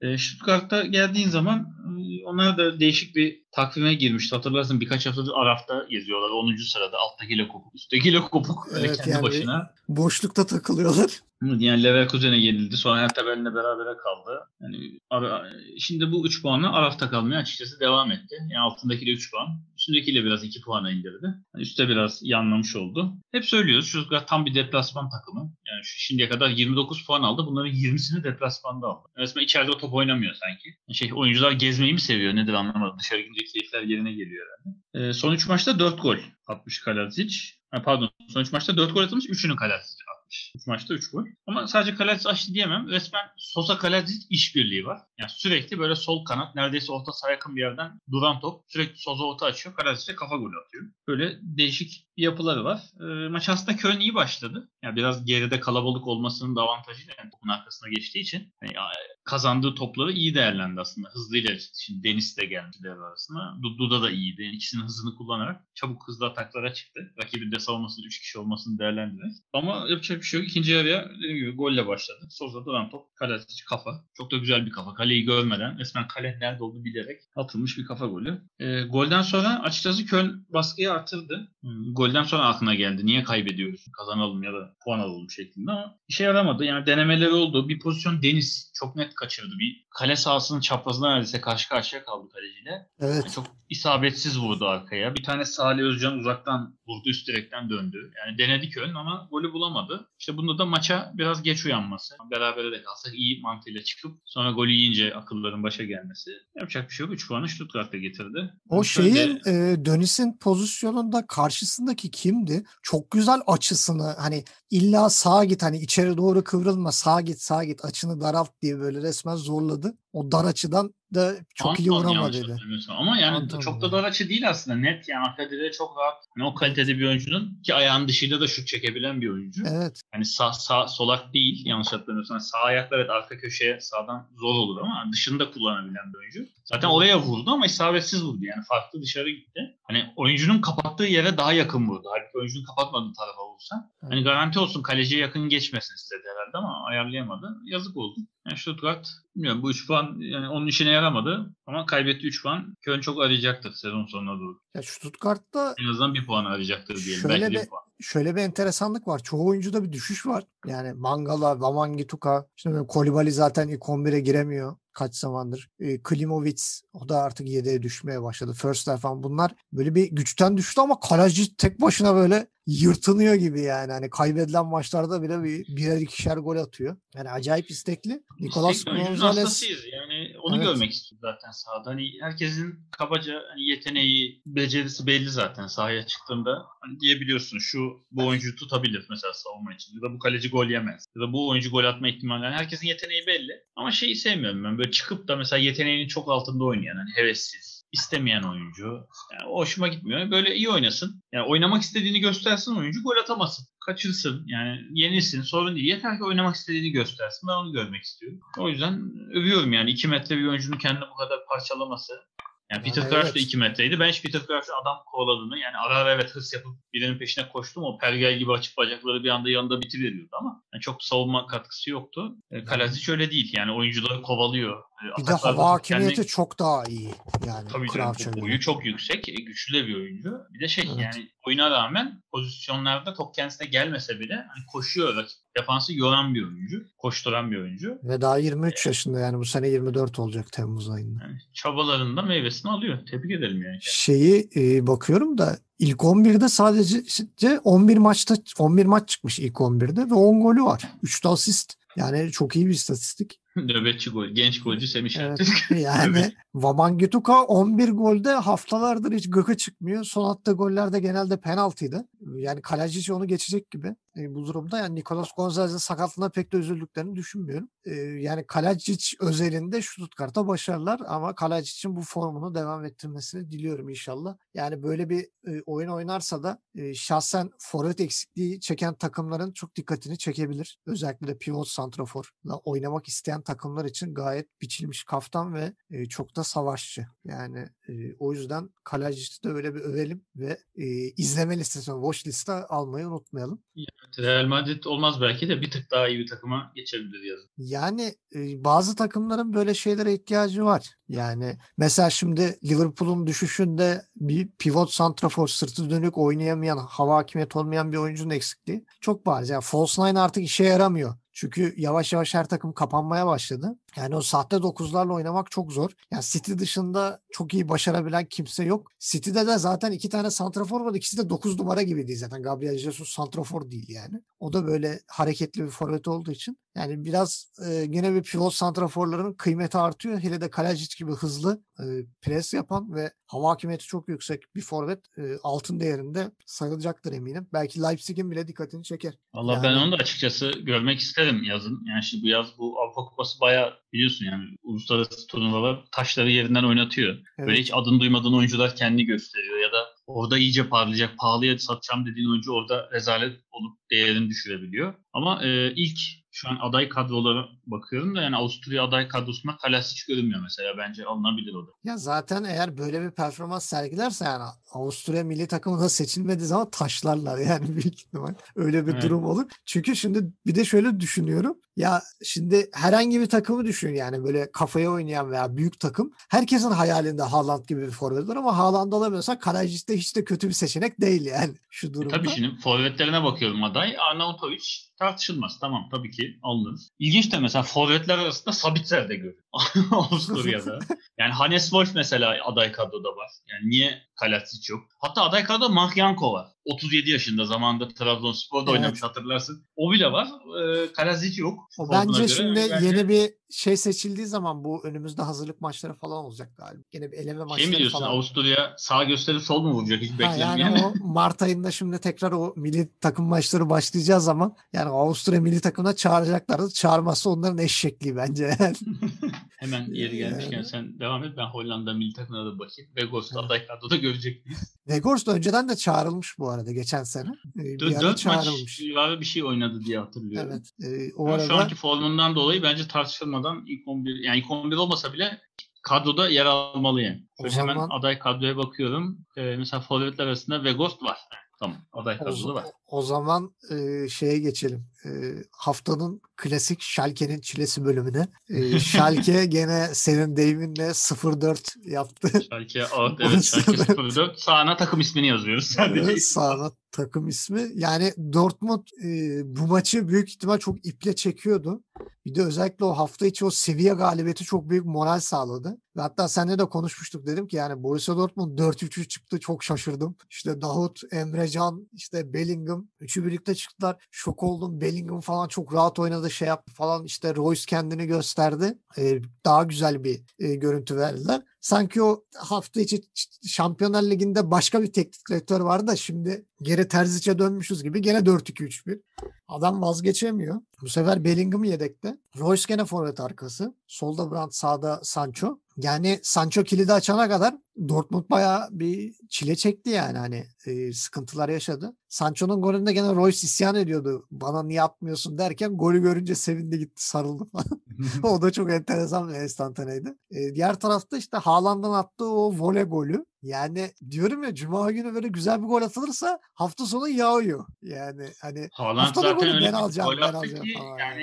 E, Stuttgart'ta geldiğin zaman e, onlar da değişik bir takvime girmişti. Hatırlarsın birkaç haftadır Araf'ta geziyorlar. 10. sırada alttakiyle kopuk, üsttekiyle kopuk. Öyle Evet, kendi yani- başına. Boşlukta takılıyorlar. Yani Leverkusen'e yenildi. Sonra Hertha Berlin'le berabere kaldı. Yani ara, şimdi bu 3 puanla Araf'ta kalmaya açıkçası devam etti. Yani altındakiyle 3 puan. Üstündekiyle biraz 2 puana indirdi. Yani üstte biraz yanlamış oldu. Hep söylüyoruz. Stuttgart tam bir deplasman takımı. Yani şu şimdiye kadar 29 puan aldı. Bunların 20'sini deplasmanda aldı. Resmen içeride top oynamıyor sanki. Şey oyuncular gezmeyi mi seviyor nedir anlamadım. Dışarı gidince keyifler yerine geliyor herhalde. Ee, son 3 maçta 4 gol atmış Kalazic. Pardon son 3 maçta 4 gol atılmış. 3'ünü Kalazic atmış. 3 maçta 3 gol. Ama sadece Kalazic açtı diyemem. Resmen Sosa Kalazic işbirliği var. Yani sürekli böyle sol kanat neredeyse orta saha yakın bir yerden duran top. Sürekli Sosa orta açıyor. Kalazic de kafa golü atıyor. Böyle değişik bir yapıları var. Ee, maç aslında Köln iyi başladı. Yani biraz geride kalabalık olmasının da avantajıyla yani topun arkasına geçtiği için yani ya, kazandığı topları iyi değerlendi aslında. Hızlıyla şimdi Deniz de geldi devre arasında. Duda da iyiydi. Yani ikisinin hızını kullanarak çabuk hızlı ataklara çıktı. Rakibin de savunmasının 3 kişi olmasını değerlendirerek. Ama yapacak bir şey yok. İkinci yarıya dediğim gibi golle başladı. Sosa duran top. Kaleci kafa. Çok da güzel bir kafa. Kaleyi görmeden resmen kale nerede olduğunu bilerek atılmış bir kafa golü. E, golden sonra açıkçası Köln baskıyı artırdı. Hmm, golden sonra aklına geldi. Niye kaybediyoruz? Kazanalım ya da puan alalım şeklinde ama işe yaramadı. Yani denemeleri oldu. Bir pozisyon Deniz çok net kaçırdı. Bir kale sahasının çaprazına neredeyse karşı karşıya kaldı kaleciyle. Evet. Çok isabetsiz vurdu arkaya. Bir tane Salih Özcan uzaktan vurdu üst direkten döndü. Yani denedi Köln ama golü bulamadı. İşte İşte bunda da maça biraz geç uyanması. Berabere de kalsak iyi mantığıyla çıkıp sonra golü yiyince akılların başa gelmesi. Yapacak bir şey yok. 3 puanı Stuttgart'ta getirdi. O Şöyle- şeyin e, Dönis'in pozisyonunda karşısındaki kimdi? Çok güzel açısını hani illa sağa git hani içeri doğru kıvrılma sağa git sağa git açını daralt diye böyle resmen zorladı. O dar açıdan da çok iyi Anton vuramadıydı. hatırlamıyorsam. Ama yani Anton çok da ya. dar açı değil aslında. Net yani arka direğe çok rahat. Hani o kalitede bir oyuncunun ki ayağın dışıyla da şut çekebilen bir oyuncu. Evet. Hani sağ, sağ solak değil yanlış hatırlamıyorsam. Yani sağ ayaklar evet arka köşeye sağdan zor olur ama dışında kullanabilen bir oyuncu. Zaten oraya vurdu ama isabetsiz vurdu yani farklı dışarı gitti. Hani oyuncunun kapattığı yere daha yakın vurdu. Halbuki oyuncunun kapatmadığı tarafa vursa. Hani garanti olsun kaleciye yakın geçmesin istedi herhalde ama ayarlayamadı. Yazık oldu. Yani Stuttgart bilmiyorum bu 3 puan yani onun işine yaramadı ama kaybetti 3 puan. Köln çok arayacaktır sezon sonuna doğru. Ya Stuttgart'ta En azından bir puan arayacaktır diyelim. Şöyle Belki bir- bir puan. şöyle bir enteresanlık var. Çoğu oyuncuda bir düşüş var. Yani Mangala, Wamangituka, işte böyle Kolibali zaten ilk 11'e giremiyor kaç zamandır. E, Klimovic o da artık 7'ye düşmeye başladı. Firstler falan bunlar böyle bir güçten düştü ama kaleci tek başına böyle yırtınıyor gibi yani. Hani kaybedilen maçlarda bile bir birer ikişer gol atıyor. Yani acayip istekli. Nicolas Gonzalez. Yani onu Evet. görmek istiyoruz zaten sahada. Hani herkesin kabaca hani yeteneği, becerisi belli zaten sahaya çıktığında. Hani diyebiliyorsun şu bu oyuncuyu tutabilir mesela savunma için. Ya da bu kaleci gol yemez. Ya da bu oyuncu gol atma ihtimali. Yani herkesin yeteneği belli. Ama şeyi sevmiyorum ben. Böyle çıkıp da mesela yeteneğinin çok altında oynayan hani hevessiz istemeyen oyuncu. Yani hoşuma gitmiyor. Böyle iyi oynasın. Yani oynamak istediğini göstersin oyuncu gol atamasın. Kaçırsın. Yani yenilsin. Sorun değil. Yeter ki oynamak istediğini göstersin. Ben onu görmek istiyorum. O yüzden övüyorum yani. 2 metre bir oyuncunun kendini bu kadar parçalaması. Yani Peter Yani Crouch da evet. 2 metreydi. Ben hiç Peter Crouch'un adam kovaladığını yani ara ara evet hırs yapıp birinin peşine koştum. O pergel gibi açıp bacakları bir anda yanında bitiveriyordu ama yani çok savunma katkısı yoktu. E, Kalasic öyle değil. Yani oyuncuları kovalıyor. E, bir de hava çok kendi- hakimiyeti çok daha iyi. Yani Tabii canım boyu çok yüksek, e, güçlü de bir oyuncu. Bir de şey Evet. yani oyuna rağmen pozisyonlarda top kendisine gelmese bile hani koşuyor rakip defansı yoran bir oyuncu, koşturan bir oyuncu. Ve daha 23 yaşında yani bu sene 24 olacak Temmuz ayında. Yani çabalarında meyvesini alıyor. Tebrik edelim yani. Şeyi e, bakıyorum da ilk 11'de sadece işte 11 maçta 11 maç çıkmış ilk 11'de ve 10 golü var. 3 de asist. Yani çok iyi bir istatistik. Nöbetçi gol, genç golcü Semih Evet. Yani Evet. Wamangituka 11 golde haftalardır hiç gıkı çıkmıyor. Son attığı goller de genelde penaltıydı. Yani Kalajdzic onu geçecek gibi e, bu durumda. Yani Nicolas Gonzalez'in sakatlığına pek de üzüldüklerini düşünmüyorum. E, yani Kalajdzic özelinde Stuttgart'a başarılar ama Kalajdzic'in bu formunu devam ettirmesini diliyorum inşallah. Yani böyle bir e, oyun oynarsa da şahsen forvet eksikliği çeken takımların çok dikkatini çekebilir. Özellikle de pivot santraforla oynamak isteyen takımlar için gayet biçilmiş kaftan ve çok da savaşçı. Yani o yüzden Kalajdzic'i de öyle bir övelim ve e, izleme listesine, watch liste almayı unutmayalım. Real Madrid olmaz belki de bir tık daha iyi bir takıma geçebilir yazın. Yani e, bazı takımların böyle şeylere ihtiyacı var. Yani mesela şimdi Liverpool'un düşüşünde bir pivot santrafor sırtı dönük oynayamayan, hava hakimiyeti olmayan bir oyuncunun eksikliği çok bariz. Yani false nine artık işe yaramıyor. Çünkü yavaş yavaş her takım kapanmaya başladı. Yani o sahte dokuzlarla oynamak çok zor. Yani City dışında çok iyi başarabilen kimse yok. City'de de zaten iki tane santrafor var. İkisi de 9 numara gibi değil zaten. Gabriel Jesus santrafor değil yani. O da böyle hareketli bir forvet olduğu için. Yani biraz e, yine bir pivot santraforların kıymeti artıyor. Hele de Kalajic gibi hızlı e, pres yapan ve hava hakimiyeti çok yüksek bir forvet e, altın değerinde sayılacaktır eminim. Belki Leipzig'in bile dikkatini çeker. Valla ben Yani- onu da açıkçası görmek isterim yazın. Yani şimdi bu yaz bu Avrupa Kupası bayağı biliyorsun yani uluslararası turnuvalar taşları yerinden oynatıyor. Evet. Böyle hiç adını duymadığın oyuncular kendini gösteriyor ya da orada iyice parlayacak, pahalıya satacağım dediğin oyuncu orada rezalet olup değerini düşürebiliyor. Ama e, ilk şu an aday kadrolara bakıyorum da yani Avusturya aday kadrosunda Kalasic görünmüyor mesela. Bence alınabilir o da. Ya zaten eğer böyle bir performans sergilerse yani Avusturya milli takımına seçilmediği zaman taşlarlar yani büyük ihtimal. Öyle bir Evet. durum olur. Çünkü şimdi bir de şöyle düşünüyorum. Ya şimdi herhangi bir takımı düşün yani böyle kafaya oynayan veya büyük takım. Herkesin hayalinde Haaland gibi bir forvet var ama Haaland alamıyorsa Karacic de hiç de kötü bir seçenek değil yani şu E durumda. tabii şimdi forvetlerine bakıyorum aday. Arnautovic tartışılmaz. Tamam tabii ki alınır. İlginç de mesela forvetler arasında Sabitzer de görüyorum. Avusturya'da. Yani Hannes Wolf mesela aday kadroda var. Yani niye Kalacic yok. Hatta aday kadroda Mahyanko var. 37 yaşında zamanında Trabzonspor'da Evet. oynamış hatırlarsın. O bile var. E. O Olduğuna bence göre şimdi bence- yeni bir şey seçildiği zaman bu önümüzde hazırlık maçları falan olacak galiba. Yine bir eleme maçları şey mi diyorsun falan. Avusturya sağ gösterip sol mu vuracak hiç beklenmeyen? yani o Mart ayında şimdi tekrar o milli takım maçları başlayacağı zaman yani Avusturya milli takımına çağıracaklardı. Çağırması onların eşekliği bence. Hemen yeri gelmişken Yani. sen devam et. Ben Hollanda milli takımına da bakayım. Vegos'ta aday kadroda görecek miyiz? Vegors da önceden de çağrılmış bu arada geçen sene. Ee, Bir Dört maç çağrılmış. civarı bir şey oynadı diye hatırlıyorum. Evet. Ee, o arada şu anki formundan dolayı bence tartışılmadan ilk 11 yani ilk 11 olmasa bile kadroda yer almalı yani. O Şöyle hemen zaman- aday kadroya bakıyorum. Ee, mesela forvetler arasında Vegost var. Tamam. Aday kadroda var. O zaman e, şeye geçelim. E, haftanın klasik Schalke'nin çilesi bölümüne. E, Schalke gene senin deyiminle 0-4 yaptı. Schalke evet, evet Schalke 04 sağına takım ismini yazıyoruz sadece. Evet, sağına takım ismi. Yani Dortmund e, bu maçı büyük ihtimal çok iple çekiyordu. Bir de özellikle o hafta içi o seviye galibiyeti çok büyük moral sağladı. Ve hatta seninle de konuşmuştuk dedim ki yani Borussia Dortmund 4-3-3 çıktı çok şaşırdım. İşte Davut, Emre Can, işte Bellingham üçü birlikte çıktılar. Şok oldum. Bellingham falan çok rahat oynadı şey yaptı falan. İşte Royce kendini gösterdi. E, daha güzel bir e, görüntü verdiler. Sanki o hafta içi Şampiyonlar Ligi'nde başka bir teknik direktör vardı da şimdi geri Terzic'e dönmüşüz gibi gene 4-2-3-1. Adam vazgeçemiyor. Bu sefer Bellingham yedekte. Royce gene forvet arkası. Solda Brandt, sağda Sancho. Yani Sancho kilidi açana kadar Dortmund bayağı bir çile çekti yani hani e, sıkıntılar yaşadı. Sancho'nun golünde gene Royce isyan ediyordu. Bana niye atmıyorsun derken golü görünce sevindi gitti sarıldı falan. o da çok enteresan bir enstantaneydi. E, diğer tarafta işte Haaland'ın attığı o voley golü. Yani diyorum ya Cuma günü böyle güzel bir gol atılırsa hafta sonu yağıyor. Yani hani Haaland zaten golü öyle ben alacağım, gol ben alacağım ki falan yani.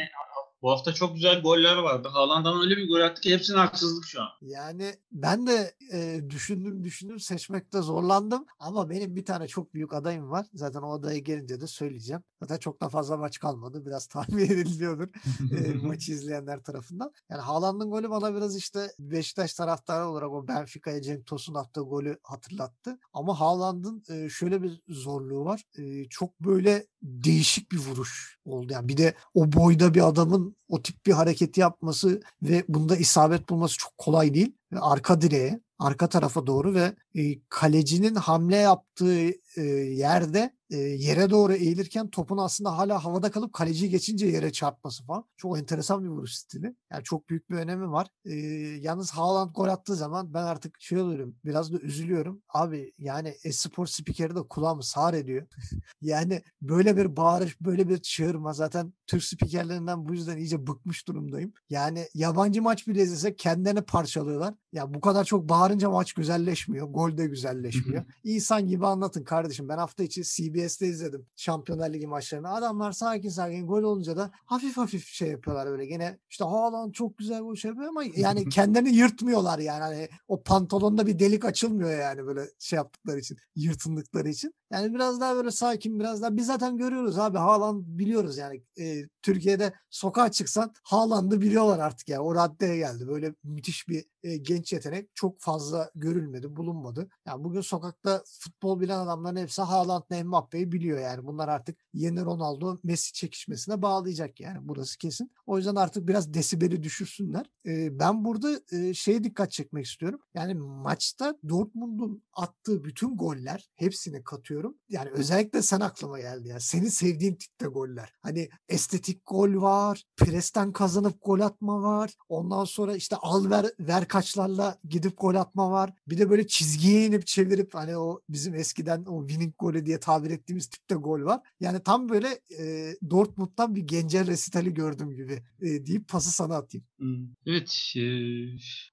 Bu hafta çok güzel goller vardı. Haaland'dan öyle bir gol attı ki hepsinin haksızlık şu an. Yani ben de e, düşündüm düşündüm seçmekte zorlandım ama benim bir tane çok büyük adayım var. Zaten o adaya gelince de söyleyeceğim. Zaten çok da fazla maç kalmadı. Biraz tahmin ediliyordur e, maçı izleyenler tarafından. Yani Haaland'ın golü bana biraz işte Beşiktaş taraftarı olarak o Benfica'ya Cenk Tosun attığı golü hatırlattı. Ama Haaland'ın e, şöyle bir zorluğu var. E, çok böyle değişik bir vuruş oldu. Yani bir de o boyda bir adamın o tip bir hareketi yapması ve bunda isabet bulması çok kolay değil. Arka direğe, arka tarafa doğru ve e, kalecinin hamle yaptığı e, yerde e, yere doğru eğilirken topun aslında hala havada kalıp kaleciyi geçince yere çarpması falan. Çok enteresan bir vuruş stili. Yani çok büyük bir önemi var. E, yalnız Haaland gol attığı zaman ben artık şey oluyorum. Biraz da üzülüyorum. Abi yani espor spikeri de kulağımı sağır ediyor. yani böyle bir bağırış, böyle bir çığırma zaten Türk spikerlerinden bu yüzden iyice bıkmış durumdayım. Yani yabancı maç bile izlesek kendilerini parçalıyorlar. Ya bu kadar çok bağırınca maç güzelleşmiyor. Gol de güzelleşmiyor. İnsan gibi anlatın kardeşim. Ben hafta içi CBS'te izledim Şampiyonlar Ligi maçlarını. Adamlar sakin sakin gol olunca da hafif hafif şey yapıyorlar böyle. Gene işte Haaland çok güzel gol şey yapıyor ama yani kendilerini yırtmıyorlar yani. Hani o pantolonda bir delik açılmıyor yani böyle şey yaptıkları için. Yırtındıkları için. Yani biraz daha böyle sakin biraz daha biz zaten görüyoruz abi Haaland biliyoruz yani e, Türkiye'de sokağa çıksan Haaland'ı biliyorlar artık yani o raddeye geldi. Böyle müthiş bir e, genç yetenek çok fazla görülmedi, bulunmadı. Yani bugün sokakta futbol bilen adamların hepsi Haaland'la Mbappe'yi biliyor yani. Bunlar artık yeni Ronaldo Messi çekişmesine bağlayacak yani burası kesin. O yüzden artık biraz desibeli düşürsünler. E, ben burada e, şeye dikkat çekmek istiyorum. Yani maçta Dortmund'un attığı bütün goller hepsini katıyorum. Yani özellikle sen aklıma geldi ya. Senin sevdiğin tipte goller. Hani estetik gol var. Presten kazanıp gol atma var. Ondan sonra işte al ver, ver kaçlarla gidip gol atma var. Bir de böyle çizgiye inip çevirip hani o bizim eskiden o winning golü diye tabir ettiğimiz tipte gol var. Yani tam böyle e, Dortmund'dan bir Gencer resitali gördüm gibi e, deyip pası sana atayım. Hmm. Evet, e,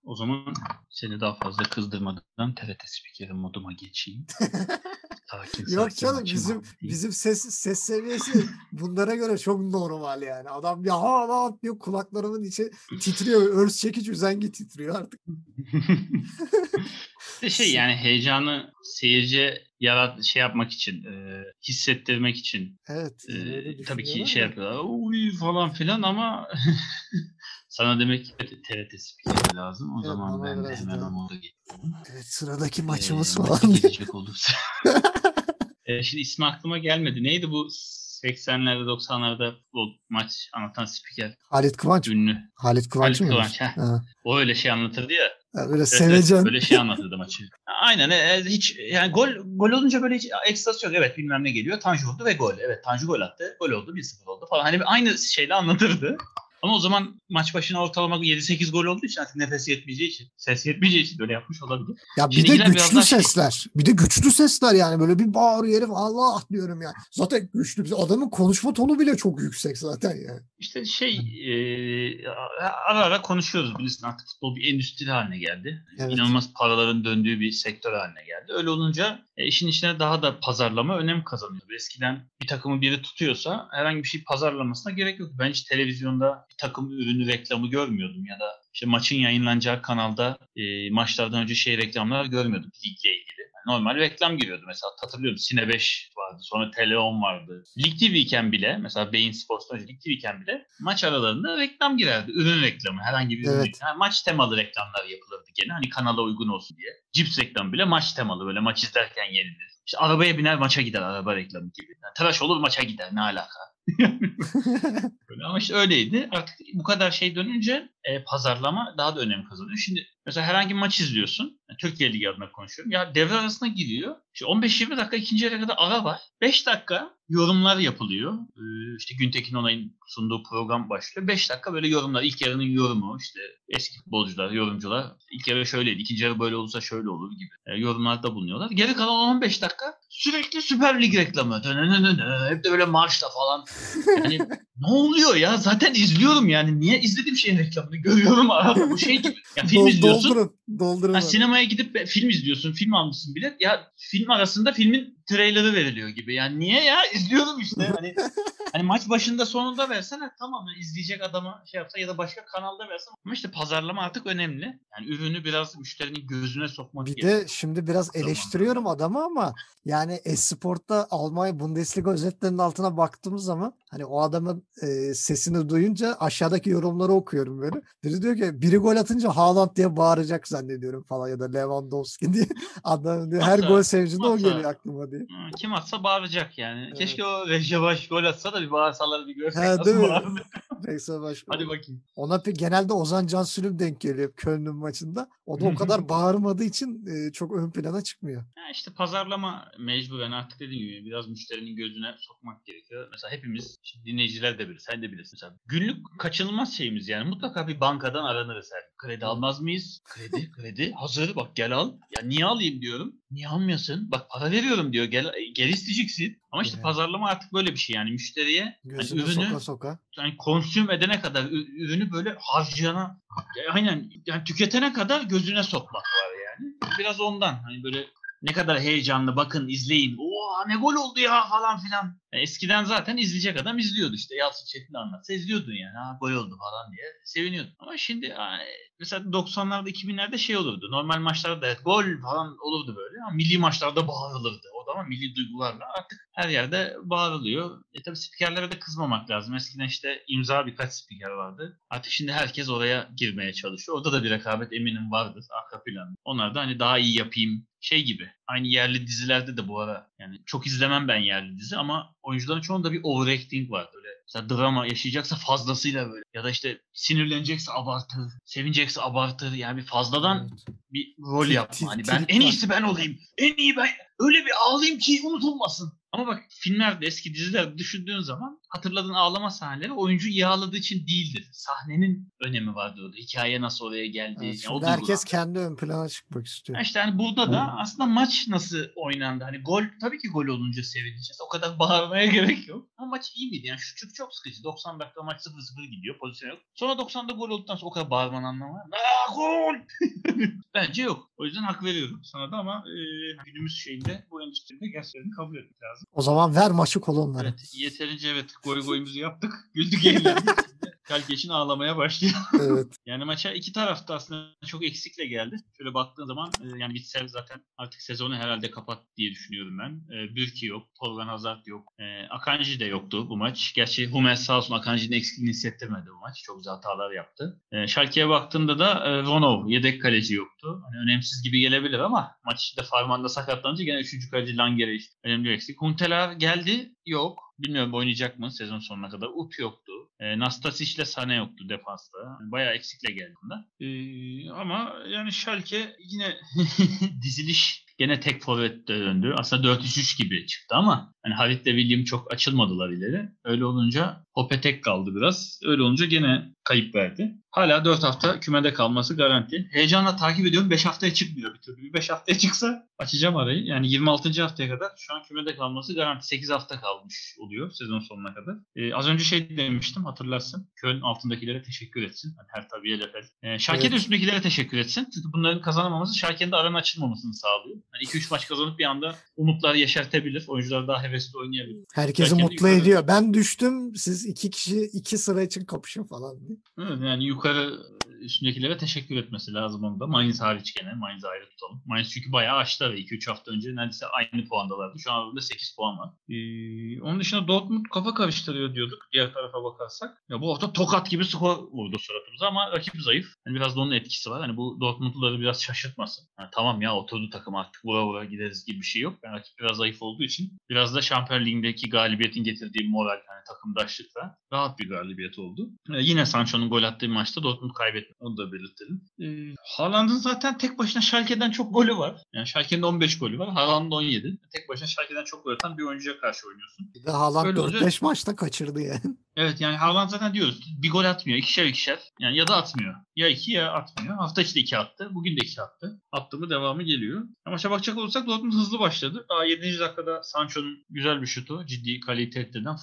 o zaman seni daha fazla kızdırmadan TRT spikeri moduma geçeyim. sakin Yok sakin canım maçı bizim anlatayım. bizim ses ses seviyesi bunlara göre çok normal yani. Adam ya ha ha diyor kulaklarımın içi titriyor. Örs çekiç üzengi titriyor artık. Bir şey yani heyecanı seyirciye yarat şey yapmak için, e, hissettirmek için Evet. e, tabii ki şey yapıyorlar. Uy falan filan ama Sana demek ki TRT spikeri lazım. O Evet, zaman ben de hemen onu da getirdim. Evet sıradaki Ee, maçımız maça falan gelecek olursa. Ee, şimdi ismi aklıma gelmedi. Neydi bu 80'lerde 90'larda futbol maç anlatan spiker Halit Kıvanç. ünlü. Halit Kıvanç mı? Kıvanç. Ha. O öyle şey anlatırdı ya. Böyle Evet, sevecen. evet, böyle şey anlatırdı maçı. Aynen e, e, hiç yani gol gol olunca böyle hiç ekstrası yok. Evet bilmem ne geliyor. Tanju vurdu ve gol. Evet Tanju gol attı. Gol oldu 1-0 oldu falan. Hani aynı şeyle anlatırdı. Ama o zaman maç başına ortalama 7-8 gol olduğu için artık nefes yetmeyeceği için, ses yetmeyeceği için böyle yapmış olabilir. Ya bir Şimdikiler de güçlü şey- sesler. Bir de güçlü sesler yani böyle bir bağırıyor herif Allah diyorum yani. Zaten güçlü. Adamın konuşma tonu bile çok yüksek zaten yani. İşte şey e, ara ara konuşuyoruz bilirsin artık futbol bir endüstri haline geldi. Evet. İnanılmaz paraların döndüğü bir sektör haline geldi. Öyle olunca e, işin içine daha da pazarlama önem kazanıyor. Eskiden bir takımı biri tutuyorsa herhangi bir şey pazarlamasına gerek yok. Ben hiç televizyonda takım ürünü reklamı görmüyordum ya da işte maçın yayınlanacağı kanalda e, maçlardan önce şey reklamlar görmüyordum ligle ilgili. Yani normal reklam giriyordu mesela hatırlıyorum Sine 5 vardı sonra Tele 10 vardı. Lig TV iken bile mesela Bein Sports'tan önce Lig TV iken bile maç aralarında reklam girerdi. Ürün reklamı herhangi bir ürün Evet. reklamı. Yani maç temalı reklamlar yapılırdı gene hani kanala uygun olsun diye. Cips reklamı bile maç temalı böyle maç izlerken yenilir. İşte arabaya biner maça gider araba reklamı gibi. Yani tıraş olur maça gider ne alaka. Ama işte öyleydi. Artık bu kadar şey dönünce e, pazarlama daha da önem kazanıyor. Şimdi mesela herhangi bir maç izliyorsun. Yani Türkiye Ligi adına konuşuyorum. Ya devre arasına giriyor. İşte 15-20 dakika ikinci yarıya kadar ara var. 5 dakika yorumlar yapılıyor. Ee, işte Güntekin Onay'ın sunduğu program başlıyor. 5 dakika böyle yorumlar. İlk yarının yorumu işte eski futbolcular, yorumcular. İlk yarı şöyleydi, ikinci yarı böyle olursa şöyle olur gibi e, yorumlarda bulunuyorlar. Geri kalan 15 dakika sürekli Süper Lig reklamı. Hep de böyle marşla falan. Yani ne oluyor ya? Zaten izliyorum yani. Niye izlediğim şeyin reklamını görüyorum arada. Bu şey gibi. Ya film 本当。Doldurun. Ha, sinemaya gidip film izliyorsun, film almışsın bilet. Ya film arasında filmin trailerı veriliyor gibi. Yani niye ya? İzliyorum işte. Hani hani maç başında sonunda versene tamam yani izleyecek adama şey yapsa ya da başka kanalda versen. Ama işte pazarlama artık önemli. Yani ürünü biraz müşterinin gözüne sokmak Bir gerekiyor. de şimdi biraz Zamanında. eleştiriyorum adamı ama yani Esport'ta Almanya Bundesliga özetlerinin altına baktığımız zaman hani o adamın e, sesini duyunca aşağıdaki yorumları okuyorum böyle. Biri diyor ki biri gol atınca Haaland diye bağıracak zannediyorum falan ya da Lewandowski diye. Adam diyor her gol sevincinde o geliyor aklıma diye. Kim atsa bağıracak yani. Evet. Keşke o Rejabaş gol atsa da bir bağırsalar bir görsek nasıl değil mi? başka. Hadi bakayım. Ona pe- genelde Ozan Cansülüm denk geliyor Köln'ün maçında. O da o kadar bağırmadığı için e, çok ön plana çıkmıyor. Ya işte pazarlama mecburen artık dediğim gibi biraz müşterinin gözüne sokmak gerekiyor. Mesela hepimiz, dinleyiciler de bilir, sen de bilirsin. Mesela günlük kaçınılmaz şeyimiz yani mutlaka bir bankadan aranırız her. Kredi almaz mıyız? Kredi, kredi. Hazır bak gel al. Ya niye alayım diyorum. Niye almıyorsun? Bak para veriyorum diyor. Gel, gel isteyeceksin. Ama işte Yani. pazarlama artık böyle bir şey yani müşteriye hani Gözüne ürünü soka soka. yani konsüm edene kadar ü- ürünü böyle harcayana ya aynen yani tüketene kadar gözüne sokmak var yani. Biraz ondan hani böyle ne kadar heyecanlı bakın izleyin. Oo ne gol oldu ya falan filan. Eskiden zaten izleyecek adam izliyordu işte. Yalçın Çetin anlatsa izliyordun yani. Ha gol oldu falan diye seviniyordun. Ama şimdi ay, mesela 90'larda 2000'lerde şey olurdu. Normal maçlarda evet, gol falan olurdu böyle. Ama milli maçlarda bağırılırdı. O ama milli duygularla artık her yerde bağırılıyor. E tabi spikerlere de kızmamak lazım. Eskiden işte imza birkaç spiker vardı. Artık şimdi herkes oraya girmeye çalışıyor. Orada da bir rekabet eminim vardır arka planda. Onlar da hani daha iyi yapayım şey gibi. Aynı yerli dizilerde de bu ara yani çok izlemem ben yerli dizi ama oyuncuların çoğunda bir overacting var. Böyle mesela drama yaşayacaksa fazlasıyla böyle ya da işte sinirlenecekse abartır, sevinecekse abartır. Yani bir fazladan Evet. bir rol yapma. Hani ben en iyisi ben olayım. En iyi ben. Öyle bir ağlayayım ki unutulmasın. Ama bak filmlerde eski dizilerde düşündüğün zaman hatırladığın ağlama sahneleri oyuncu iyi ağladığı için değildir. Sahnenin önemi vardır orada. Hikaye nasıl oraya geldi. Evet, yani herkes kendi ön plana çıkmak istiyor. İşte hani burada da aslında maç nasıl oynandı? Hani gol tabii ki gol olunca sevineceğiz. O kadar bağırmaya gerek yok. Ama maç iyi miydi? Yani şu çünkü çok sıkıcı. 90 dakika maç 0-0 gidiyor. Pozisyon yok. Sonra 90'da gol olduktan sonra o kadar bağırmanın anlamı var. Aa gol! Bence yok. O yüzden hak veriyorum sana da ama e, günümüz şeyinde bu endüstride gerçekten kabul etmek lazım. O zaman ver maçı kolonlara. Evet, yeterince evet goy goyumuzu yaptık. Güldük eğlendik. İçin ağlamaya başlıyor. Evet. Yani maça iki tarafta aslında çok eksikle geldi. Şöyle baktığın zaman e, yani Witsel zaten artık sezonu herhalde kapat diye düşünüyorum ben. E, Bürki yok, Torgan Hazard yok. E, Akanji de yoktu bu maç. Gerçi Hummels sağ olsun Akanji'nin eksikliğini hissettirmedi bu maç. Çok güzel hatalar yaptı. E, Schalke'ye baktığımda da Ronov yedek kaleci yoktu. Hani önemsiz gibi gelebilir ama maç içinde Farman'da sakatlanınca gene 3. kaleci Langer'e işte önemli bir eksik. Hunteler geldi. Yok. Bilmiyorum oynayacak mı sezon sonuna kadar. Up yoktu. E, Nastasic ile Sane yoktu defansta. Yani bayağı eksikle geldi bunda. E, ama yani Schalke yine diziliş gene tek forvette döndü. Aslında 4-3-3 gibi çıktı ama hani Harit ile William çok açılmadılar ileri. Öyle olunca Hoppe tek kaldı biraz. Öyle olunca gene kayıp verdi. Hala 4 hafta kümede kalması garanti. Heyecanla takip ediyorum. 5 haftaya çıkmıyor bir türlü. Bir 5 haftaya çıksa açacağım arayı. Yani 26. haftaya kadar şu an kümede kalması garanti. 8 hafta kalmış oluyor sezon sonuna kadar. Ee, az önce şey demiştim hatırlarsın. Köln altındakilere teşekkür etsin. Hani her tabiye Lefel. Ee, Schalke Evet. de üstündekilere teşekkür etsin. Çünkü bunların kazanamaması Schalke'nin de aranın açılmamasını sağlıyor. Hani 2-3 maç kazanıp bir anda umutlar yeşertebilir. Oyuncular daha hevesli oynayabilir. Herkesi Belki de mutlu yukarı- ediyor. Ben düştüm. Siz iki kişi iki sıra için kapışın falan diye. Evet, yani yukarı üstündekilere teşekkür etmesi lazım onda. Mainz hariç gene. Mainz'i ayrı tutalım. Mainz çünkü bayağı aştılar. 2-3 hafta önce neredeyse aynı puandalardı. Şu an aralarında 8 puan var. Ee, onun dışında Dortmund kafa karıştırıyor diyorduk. Diğer tarafa bakarsak. Ya bu hafta tokat gibi skor vurdu suratımıza ama rakip zayıf. Yani biraz da onun etkisi var. Hani bu Dortmund'ları biraz şaşırtmasın. Yani tamam ya oturdu takım artık vura vura gideriz gibi bir şey yok. Yani rakip biraz zayıf olduğu için biraz da Şampiyon Ligi'ndeki galibiyetin getirdiği moral, yani takımdaşlıkla rahat bir galibiyet oldu. Ee, yine Sancho'nun gol attığı maçta Dortmund kaybetti. Onu da belirtelim. Ee, Haaland'ın zaten tek başına Schalke'den çok golü var. Yani Schalke'nin 15 golü var. Haaland'ın 17. Tek başına Schalke'den çok gol atan bir oyuncuya karşı oynuyorsun. Bir de Haaland Öyle olunca- 4-5 maçta kaçırdı yani. Evet yani Haaland zaten diyoruz bir gol atmıyor. ikişer ikişer. Yani ya da atmıyor. Ya iki ya atmıyor. Hafta içi de iki attı. Bugün de iki attı. Attı mı devamı geliyor. Ama bakacak olursak Dortmund hızlı başladı. Daha 7. dakikada Sancho'nun güzel bir şutu. Ciddi kaleyi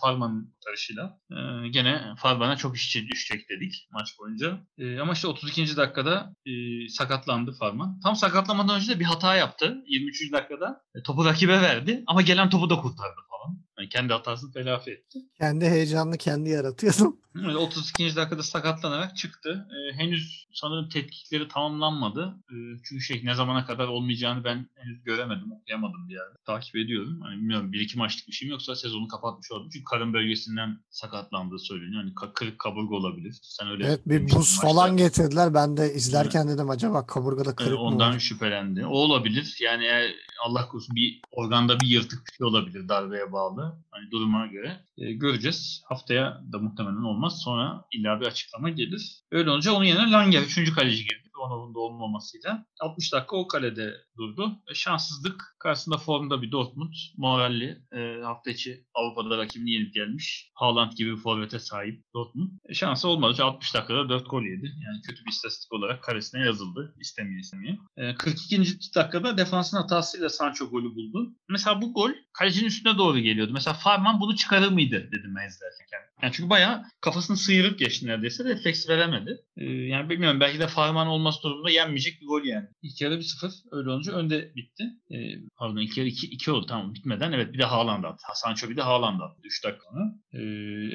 Farman'ın tarışıyla. Ee, gene Farman'a çok işçi düşecek dedik maç boyunca. Ee, ama işte 32. dakikada e, sakatlandı Farman. Tam sakatlamadan önce de bir hata yaptı. 23. dakikada E, topu rakibe verdi. Ama gelen topu da kurtardı falan. Yani kendi hatasını telafi etti. Kendi heyecanını kendi yaratıyordu. Evet, 32. dakikada sakatlanarak çıktı. Ee, henüz sanırım tetkikleri tamamlanmadı. Ee, çünkü şey ne zamana kadar olmayacağını ben henüz göremedim, okuyamadım bir yerde. Takip ediyorum. Hani bilmiyorum bir iki maçlık bir şey mi yoksa sezonu kapatmış oldu. Çünkü karın bölgesinden sakatlandığı söyleniyor. Hani kırık kaburga olabilir. Sen öyle Evet bir buz maçta. falan getirdiler. Ben de izlerken dedim acaba kaburgada Ee, kırık mı ondan şüphelendi. O olabilir. Yani eğer Allah korusun bir organda bir yırtık bir şey olabilir darbeye bağlı. Hani duruma göre Ee, göreceğiz. Haftaya da muhtemelen olmaz. Sonra illa bir açıklama gelir. Öyle olunca onun yerine Langer 3. kaleci girdi. Onov'un da olmamasıyla. 60 dakika o kalede durdu. E, şanssızlık. Karşısında formda bir Dortmund. Moralli. E, hafta içi Avrupa'da rakibini yenip gelmiş. Haaland gibi bir forvete sahip Dortmund. E, şansı olmadı. Çünkü 60 dakikada 4 gol yedi. Yani kötü bir istatistik olarak karesine yazıldı. İstemiyor istemiyor. E, 42. dakikada defansın hatasıyla Sancho golü buldu. Mesela bu gol kalecinin üstüne doğru geliyordu. Mesela Farman bunu çıkarır mıydı dedim ben izlerken. Yani çünkü bayağı kafasını sıyırıp geçti neredeyse. Refleks veremedi. E, yani bilmiyorum belki de Farman olması durumunda yenmeyecek bir gol yani. İlk yarı 1-0 öyle olunca önde bitti. E, pardon ilk yarı 2, 2 oldu tamam bitmeden. Evet bir de Haaland attı. Sancho bir de Haaland attı 3 dakika sonra. E,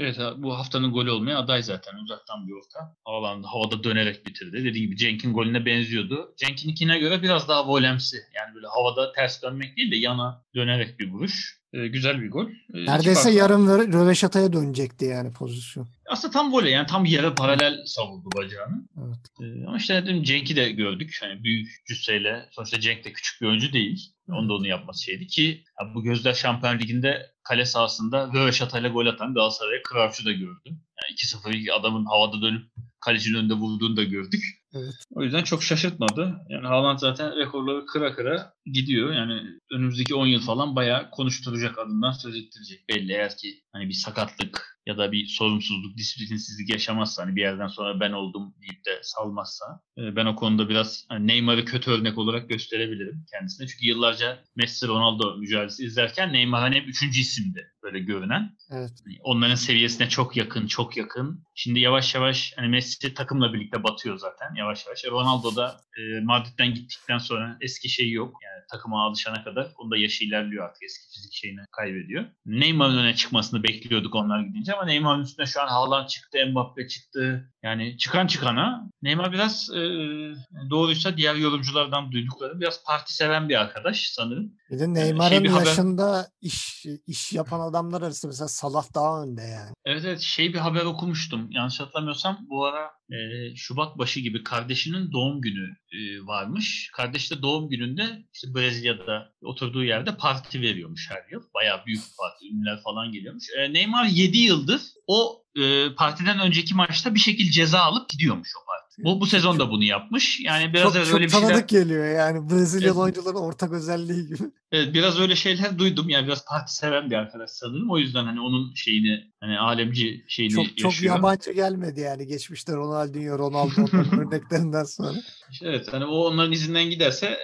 evet bu haftanın golü olmaya aday zaten uzaktan bir orta. Haaland havada dönerek bitirdi. Dediğim gibi Cenk'in golüne benziyordu. Cenk'inkine göre biraz daha volemsi. Yani böyle havada ters dönmek değil de yana dönerek bir vuruş. E, güzel bir gol. E, Neredeyse yarım rö- röveşataya dönecekti yani pozisyon. aslında tam voley yani tam yere paralel savurdu bacağını. Evet. Ee, ama işte dedim Cenk'i de gördük. Hani büyük cüsseyle sonuçta Cenk de küçük bir oyuncu değil. Onun da onu yapması şeydi ki bu Gözler Şampiyon Ligi'nde kale sahasında Röveşata'yla gol atan Galatasaray'a Kıravçı da gördü. Yani 2-0 adamın havada dönüp kalecinin önünde vurduğunu da gördük. Evet. O yüzden çok şaşırtmadı. Yani Haaland zaten rekorları kıra kıra gidiyor. Yani önümüzdeki 10 yıl falan bayağı konuşturacak adından söz ettirecek. Belli eğer ki hani bir sakatlık ya da bir sorumsuzluk, disiplinsizlik yaşamazsa hani bir yerden sonra ben oldum deyip de salmazsa e, ben o konuda biraz hani Neymar'ı kötü örnek olarak gösterebilirim kendisine. Çünkü yıllarca Messi Ronaldo mücadelesi izlerken Neymar hani hep üçüncü isimdi böyle görünen. Evet. Hani onların seviyesine çok yakın, çok yakın. Şimdi yavaş yavaş hani Messi takımla birlikte batıyor zaten yavaş yavaş. E, Ronaldo da e, Madrid'den gittikten sonra eski şeyi yok. Yani takıma alışana kadar. Onun da yaşı ilerliyor artık eski fizik şeyini kaybediyor. Neymar'ın öne çıkmasını bekliyorduk onlar gidince ama Neymar'ın üstüne şu an Haaland çıktı, Mbappe çıktı. Yani çıkan çıkana Neymar biraz e, doğruysa diğer yorumculardan duydukları biraz parti seven bir arkadaş sanırım. Bir de Neymar'ın şey bir haber- yaşında iş iş yapan adamlar arasında mesela Salah daha önde yani. Evet evet şey bir haber okumuştum. Yanlış hatırlamıyorsam bu ara e, Şubat başı gibi kardeşinin doğum günü e, varmış. Kardeş de doğum gününde işte Brezilya'da oturduğu yerde parti veriyormuş her yıl. Bayağı büyük bir parti. Ünlüler falan geliyormuş. E, Neymar 7 yıldır o e, partiden önceki maçta bir şekilde ceza alıp gidiyormuş o parti. Bu, bu sezon da bunu yapmış. Yani biraz çok evet çok öyle bir şeyler... tanıdık geliyor yani Brezilyalı Evet. oyuncuların ortak özelliği gibi. Evet biraz öyle şeyler duydum. Yani biraz parti seven bir arkadaş sanırım. O yüzden hani onun şeyini hani alemci şeyini Çok çok yaşıyor. yabancı gelmedi yani geçmişte Ronaldinho, Ronaldo onların örneklerinden sonra. İşte Evet hani o onların izinden giderse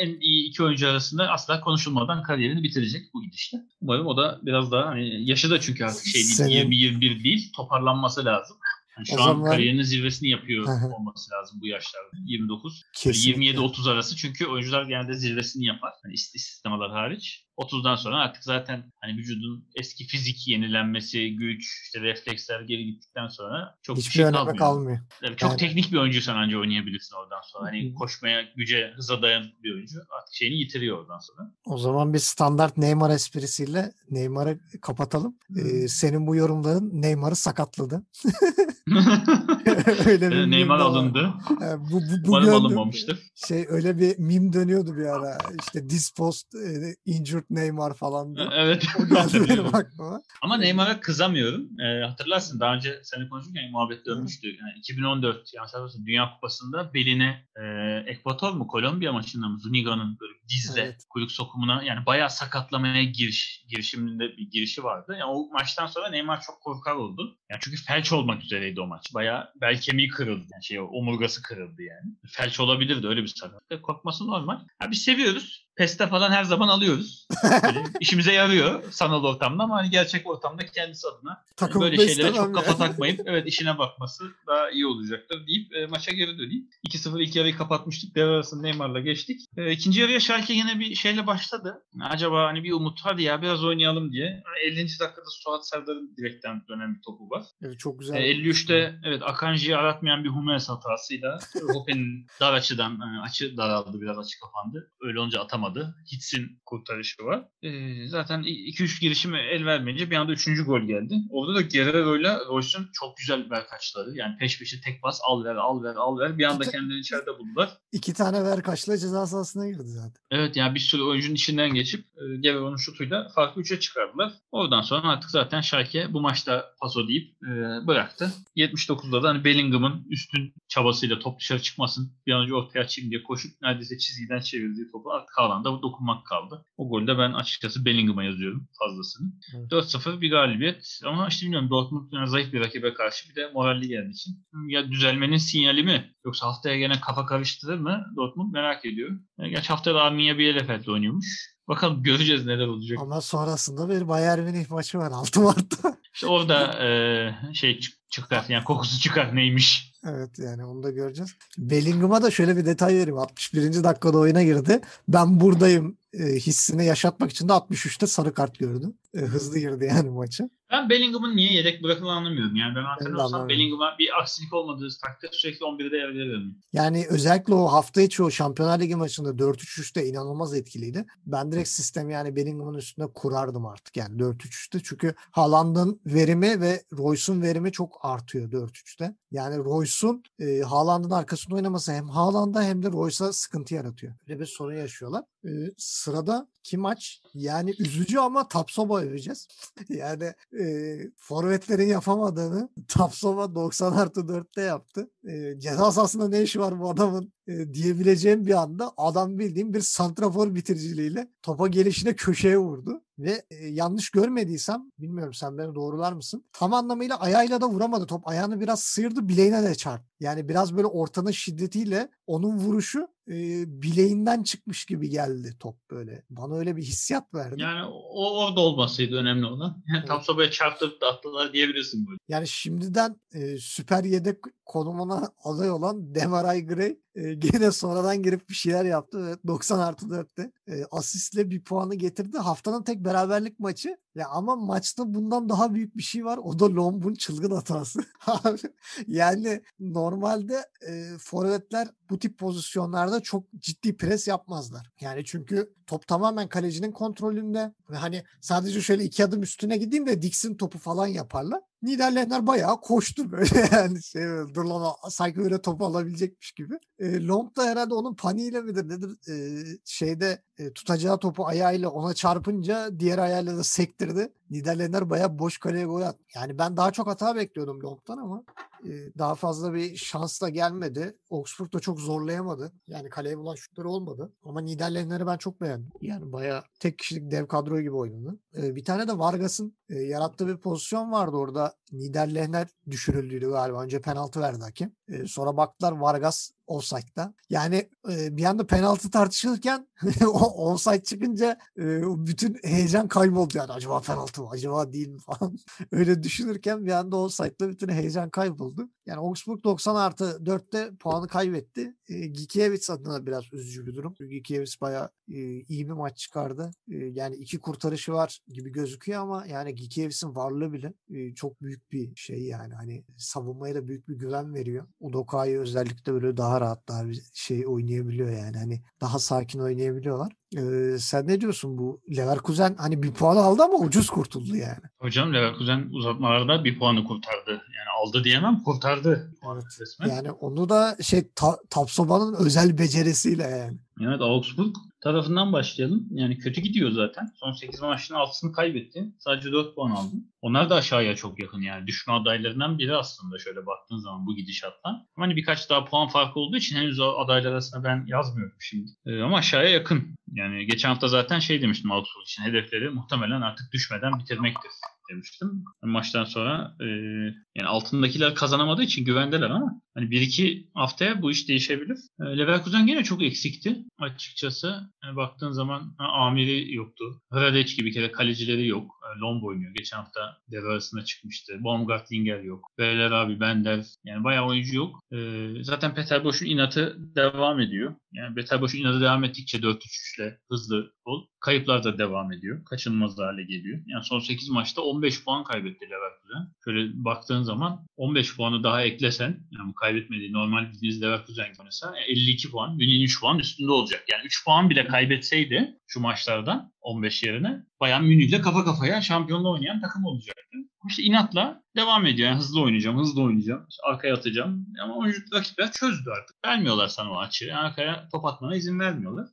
en iyi iki oyuncu arasında asla konuşulmadan kariyerini bitirecek bu gidişle. Umarım o da biraz daha hani yaşı da çünkü artık şey Senin- değil 20-21 değil toparlanması lazım. Yani şu O an zaman- kariyerinin zirvesini yapıyor olması lazım bu yaşlarda. 29. Kesinlikle. 27-30 arası çünkü oyuncular genelde zirvesini yapar. Hani ist- istisnamalar hariç. 30'dan sonra artık zaten hani vücudun eski fizik yenilenmesi, güç, işte refleksler geri gittikten sonra çok bir Hiçbir şey önemi kalmıyor. kalmıyor. Yani çok Yani- teknik bir oyuncuysan anca oynayabilirsin oradan sonra. Hani koşmaya, güce, hıza dayan bir oyuncu artık şeyini yitiriyor oradan sonra. O zaman bir standart Neymar esprisiyle Neymar'ı kapatalım. Ee, senin bu yorumların Neymar'ı sakatladı. öyle bir Neymar alındı. Ee, bu, bu, bu Umarım alınmamıştır. Şey öyle bir meme dönüyordu bir ara. İşte this post e, injured Neymar falan diye. Evet. O geldi benim aklıma. Ama Neymar'a kızamıyorum. Ee, hatırlarsın daha önce seninle konuşurken muhabbet dönmüştü. Yani 2014 yanlış hatırlamıyorsam Dünya Kupası'nda beline e, Ekvator mu Kolombiya maçında mı Zuniga'nın böyle dizle Evet. kuyruk sokumuna yani bayağı sakatlamaya giriş girişiminde bir girişi vardı. Yani o maçtan sonra Neymar çok korkar oldu. Yani çünkü felç olmak üzereydi o maç. Bayağı bel kemiği kırıldı. Yani şey omurgası kırıldı yani. Felç olabilirdi öyle bir sakatlık. Korkması normal. Ya biz seviyoruz. Peste falan her zaman alıyoruz. Böyle işimize yarıyor sanal ortamda ama hani gerçek ortamda kendisi adına Takım böyle şeylere çok kafa yani. takmayıp evet işine bakması daha iyi olacaktır deyip e, maça geri döneyim. 2-0 ilk yarıyı kapatmıştık. Devre arasında Neymar'la geçtik. E, ikinci yarıya Schalke yine bir şeyle başladı. Acaba hani bir umut hadi ya biraz oynayalım diye. Hani 50. dakikada Suat Serdar'ın direkten dönen bir topu var. Evet, çok güzel. E, 53'te evet Akanji'yi aratmayan bir Hummels hatasıyla Hopen'in dar açıdan yani açı daraldı biraz açı kapandı. Öyle olunca atamadı. Hitz'in kurtarışı var. E, zaten 2-3 girişimi el vermeyince bir anda 3. gol geldi. Orada da Guerrero'yla Royce'un çok güzel verkaçları. Yani peş peşe tek pas al ver al ver al ver. Bir anda kendini içeride buldular. İki tane ver kaçla ceza sahasına girdi zaten. Evet yani bir sürü oyuncunun içinden geçip e, Guerrero'nun şutuyla farkı 3'e çıkardılar. Oradan sonra artık zaten Schalke bu maçta paso deyip e, bıraktı. 79'da da hani Bellingham'ın üstün çabasıyla top dışarı çıkmasın bir an önce ortaya açayım diye koşup neredeyse çizgiden çevirdiği topu artık Haaland'a dokunmak kaldı. O golde ben açıkçası Bellingham'a yazıyorum fazlasını. Evet. 4-0 bir galibiyet ama işte bilmiyorum Dortmund yani zayıf bir rakibe karşı bir de moralli geldiği için ya düzelmenin sinyali mi yoksa haftaya gene kafa karıştırır mı Dortmund merak ediyorum. E, Gerçi haftaya da Arminia Bielefeld'le oynuyormuş. Bakalım göreceğiz neler olacak. Ama sonrasında bir Bayern Münih maçı var 6 Mart'ta. İşte orada e, şey çık- çıkar yani kokusu çıkar neymiş. Evet yani onu da göreceğiz. Bellingham'a da şöyle bir detay vereyim. 61. dakikada oyuna girdi. Ben buradayım e, hissini yaşatmak için de 63'te sarı kart gördü. E, hızlı girdi yani maça. Ben Bellingham'ın niye yedek bırakıldığını anlamıyorum. Yani ben antrenör olsam. Bellingham'a bir aksilik olmadığı takdirde sürekli 11'de yer veririm. Yani özellikle o hafta içi o Şampiyonlar Ligi maçında 4-3-3'te inanılmaz etkiliydi. Ben direkt sistemi yani Bellingham'ın üstünde kurardım artık yani 4-3-3'te. Çünkü Haaland'ın verimi ve Royce'un verimi çok artıyor 4-3'te. Yani Royce'un e, Haaland'ın arkasında oynaması hem Haaland'a hem de Royce'a sıkıntı yaratıyor. Böyle bir sorun yaşıyorlar. E, sırada ki maç yani üzücü ama Tapsoba öveceğiz. yani e, forvetlerin yapamadığını Tapsoba 90 artı 4'te yaptı. E, ceza sahasında ne işi var bu adamın e, diyebileceğim bir anda adam bildiğim bir santrafor bitiriciliğiyle topa gelişine köşeye vurdu. Ve e, yanlış görmediysem bilmiyorum sen beni doğrular mısın? Tam anlamıyla ayağıyla da vuramadı top. Ayağını biraz sıyırdı bileğine de çarptı. Yani biraz böyle ortanın şiddetiyle onun vuruşu e, bileğinden çıkmış gibi geldi top böyle. Bana öyle bir hissiyat verdi. Yani o orada olmasıydı önemli olan. Yani Evet. Tapsoba'ya çarptırıp da attılar diyebilirsin böyle. Yani şimdiden e, süper yedek konumuna aday olan Demaray Gray gene sonradan girip bir şeyler yaptı ve 90 artı 4'te e, asistle bir puanı getirdi. Haftanın tek beraberlik maçı. Ya ama maçta bundan daha büyük bir şey var. O da Lomb'un çılgın hatası. yani normalde e, forvetler bu tip pozisyonlarda çok ciddi pres yapmazlar. Yani çünkü top tamamen kalecinin kontrolünde ve hani sadece şöyle iki adım üstüne gideyim de diksin topu falan yaparlar. Niderländer bayağı koştu böyle yani şey dur lan sanki öyle topu alabilecekmiş gibi. E, Lomb da herhalde onun paniğiyle midir nedir e, şeyde e, tutacağı topu ayağıyla ona çarpınca diğer ayağıyla da sektirdi. Niderländer bayağı boş kaleye gol attı. Yani ben daha çok hata bekliyordum Lomb'dan ama e, daha fazla bir şans da gelmedi. Augsburg da çok zorlayamadı. Yani kaleye bulan şutları olmadı. Ama Niderländer'i ben çok beğendim. Yani bayağı tek kişilik dev kadro gibi oynadı. E, bir tane de Vargas'ın e, yarattığı bir pozisyon vardı orada. Niderländer düşürüldüydü galiba. Önce penaltı verdi hakem. E, sonra baktılar Vargas offside'da. Yani e, bir anda penaltı tartışılırken o offside çıkınca e, bütün heyecan kayboldu yani. Acaba penaltı mı? Acaba değil mi falan. Öyle düşünürken bir anda offside'da bütün heyecan kayboldu. Yani Augsburg 90 artı 4'te puanı kaybetti. E, Gikiewicz adına biraz üzücü bir durum. Gikiewicz bayağı e, iyi bir maç çıkardı. E, yani iki kurtarışı var gibi gözüküyor ama yani Gikiewicz'in varlığı bile e, çok büyük bir şey yani. Hani savunmaya da büyük bir güven veriyor. Udoka'yı özellikle böyle daha rahat daha bir şey oynayabiliyor yani. Hani daha sakin oynayabiliyorlar. Ee, sen ne diyorsun bu Leverkusen hani bir puan aldı ama ucuz kurtuldu yani. Hocam Leverkusen uzatmalarda bir puanı kurtardı. Yani aldı diyemem kurtardı. Evet. Resmen. Yani onu da şey ta, Tapsoba'nın özel becerisiyle yani. Evet Augsburg tarafından başlayalım. Yani kötü gidiyor zaten. Son 8 maçın 6'sını kaybetti. Sadece 4 puan aldı. Onlar da aşağıya çok yakın yani. Düşme adaylarından biri aslında şöyle baktığın zaman bu gidişattan. Ama hani birkaç daha puan farkı olduğu için henüz adaylar arasında ben yazmıyorum şimdi. Ee, ama aşağıya yakın. Yani geçen hafta zaten şey demiştim Augsburg için. Hedefleri muhtemelen artık düşmeden bitirmektir demiştim. Maçtan sonra e, yani altındakiler kazanamadığı için güvendeler ama hani bir iki haftaya bu iş değişebilir. E, Leverkusen gene çok eksikti açıkçası. Yani baktığın zaman ha, Amiri yoktu. Hradeç gibi kere kalecileri yok. E, Lomb oynuyor. Geçen hafta devre arasında çıkmıştı. Baumgartlinger yok. Beyler abi Bender. Yani bayağı oyuncu yok. E, zaten Peter Boş'un inatı devam ediyor. Yani Peter Boş'un inatı devam ettikçe 4-3-3 ile hızlı futbol. Kayıplar da devam ediyor. Kaçınılmaz hale geliyor. Yani son 8 maçta 15 puan kaybetti Leverkusen. Şöyle baktığın zaman 15 puanı daha eklesen yani kaybetmediği normal bildiğiniz Leverkusen oynasa 52 puan. Münih'in 3 puan üstünde olacak. Yani 3 puan bile kaybetseydi şu maçlardan 15 yerine bayağı Münih'le kafa kafaya şampiyonla oynayan takım olacaktı. İşte inatla devam ediyor. Yani hızlı oynayacağım, hızlı oynayacağım. İşte arkaya atacağım. Ama oyuncu rakipler çözdü artık. Vermiyorlar sana o açığı. Yani arkaya top atmana izin vermiyorlar.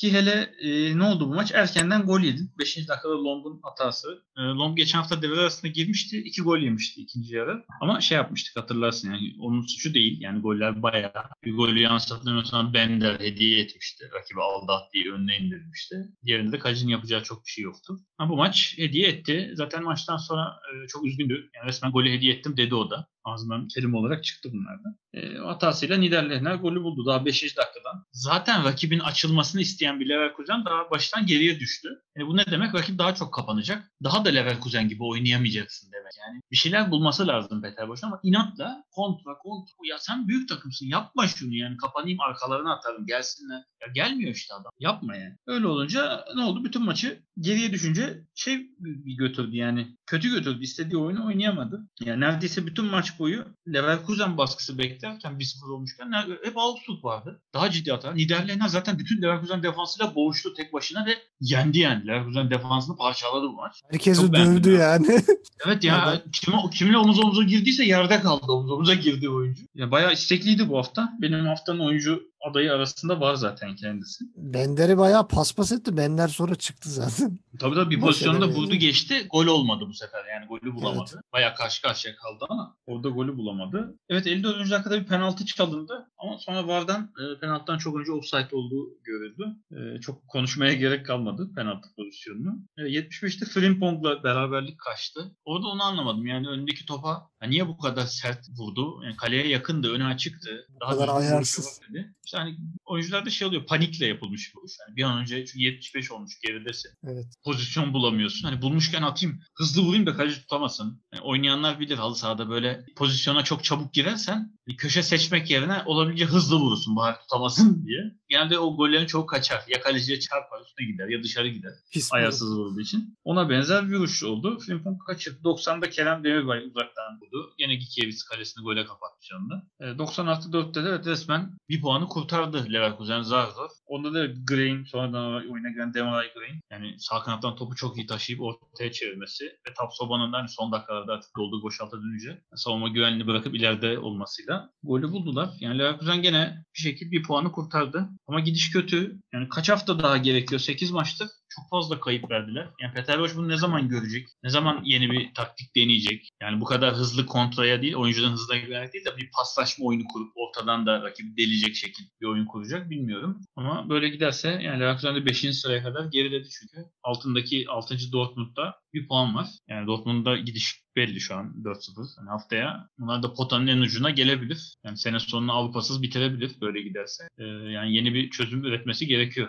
Ki hele e, ne oldu bu maç? Erkenden gol yedin. 5. dakikada Lomb'un hatası. E, Lomb geçen hafta devre arasında girmişti. 2 gol yemişti ikinci yarı. Ama şey yapmıştık hatırlarsın yani onun suçu değil. Yani goller bayağı. Bir golü yanlış hatırlamıyorsam Bender hediye etmişti. Rakibi aldat diye önüne indirmişti. Diğerinde de Kajin yapacağı çok bir şey yoktu. Ama bu maç hediye etti. Zaten maçtan sonra e, çok üzgündü. Yani resmen golü hediye ettim dedi o da. Ağzından kelime olarak çıktı bunlardan. E, hatasıyla Niederlechner golü buldu daha 5. dakikadan. Zaten rakibin açılmasını isteyen bir Leverkusen daha baştan geriye düştü. Yani bu ne demek? Rakip daha çok kapanacak. Daha da Leverkusen gibi oynayamayacaksın demek. Yani bir şeyler bulması lazım Peter Boş'un ama inatla kontra kontra. Ya sen büyük takımsın yapma şunu yani kapanayım arkalarına atarım gelsinler. Ya gelmiyor işte adam. Yapma yani. Öyle olunca ne oldu? Bütün maçı geriye düşünce şey bir götürdü yani. Kötü götürdü. İstediği oyunu oynayamadı. Yani neredeyse bütün maç boyu Leverkusen baskısı beklerken 1-0 olmuşken hep Augsburg vardı. Daha ciddi hata. Niederlechner zaten bütün Leverkusen defansıyla boğuştu tek başına ve yendi yani. Leverkusen defansını parçaladı bu maç. Herkesi Çok dövdü yani. evet ya kim, kimle omuz omuza girdiyse yerde kaldı omuz omuza girdi oyuncu. Ya bayağı istekliydi bu hafta. Benim haftanın oyuncu adayı arasında var zaten kendisi. Bender'i bayağı paspas etti. Bender sonra çıktı zaten. Tabii tabii bir pozisyonda vurdu geçti. Gol olmadı bu sefer yani golü bulamadı. Evet. Bayağı karşı karşıya kaldı ama orada golü bulamadı. Evet 54. dakikada bir penaltı çalındı ama sonra VAR'dan e, penaltıdan çok önce offside olduğu görüldü. E, çok konuşmaya gerek kalmadı penaltı pozisyonunu. E, 75'te Frimpong'la beraberlik kaçtı. Orada onu anlamadım. Yani öndeki topa niye bu kadar sert vurdu? Yani kaleye yakındı, öne açıktı. Daha kadar ayarsız. İşte hani oyuncular da şey oluyor panikle yapılmış bir vuruş. Yani bir an önce çünkü 75 olmuş geridesin. Evet. Pozisyon bulamıyorsun. Hani bulmuşken atayım hızlı vurayım da kaleci tutamasın. Yani oynayanlar bilir halı sahada böyle pozisyona çok çabuk girersen bir köşe seçmek yerine olabildiğince hızlı vurursun bari tutamasın diye. Genelde o gollerin çok kaçar. Ya kaleciye çarpar üstüne gider ya dışarı gider. Pis Ayarsız vurduğu için. Ona benzer bir vuruş oldu. Frimpong kaçırdı. 90'da Kerem Demirbay uzaktan vurdu. Yine Gikiewicz kalesini gole kapatmış anda. E, 90 artı 4'te de resmen bir puanı kurtardı Leverkusen zar. Onda da Green sonradan oyuna giren Demaray Green. Yani sağ kanattan topu çok iyi taşıyıp ortaya çevirmesi ve Tapsoba'nın hani son dakikalarda artık dolduğu boşalta dönünce savunma güvenliğini bırakıp ileride olmasıyla golü buldular. Yani Leverkusen gene bir şekilde bir puanı kurtardı. Ama gidiş kötü. Yani kaç hafta daha gerekiyor? 8 maçtır çok fazla kayıp verdiler. Yani Peter Boş bunu ne zaman görecek? Ne zaman yeni bir taktik deneyecek? Yani bu kadar hızlı kontraya değil, oyuncudan hızla güvenerek değil de bir paslaşma oyunu kurup ortadan da rakibi delecek şekilde bir oyun kuracak bilmiyorum. Ama böyle giderse yani Leverkusen de 5. sıraya kadar geriledi çünkü. Altındaki 6. Dortmund'da bir puan var. Yani Dortmund'da gidiş belli şu an 4-0. Yani haftaya bunlar da potanın en ucuna gelebilir. Yani sene sonunu Avrupa'sız bitirebilir böyle giderse. Ee, yani yeni bir çözüm üretmesi gerekiyor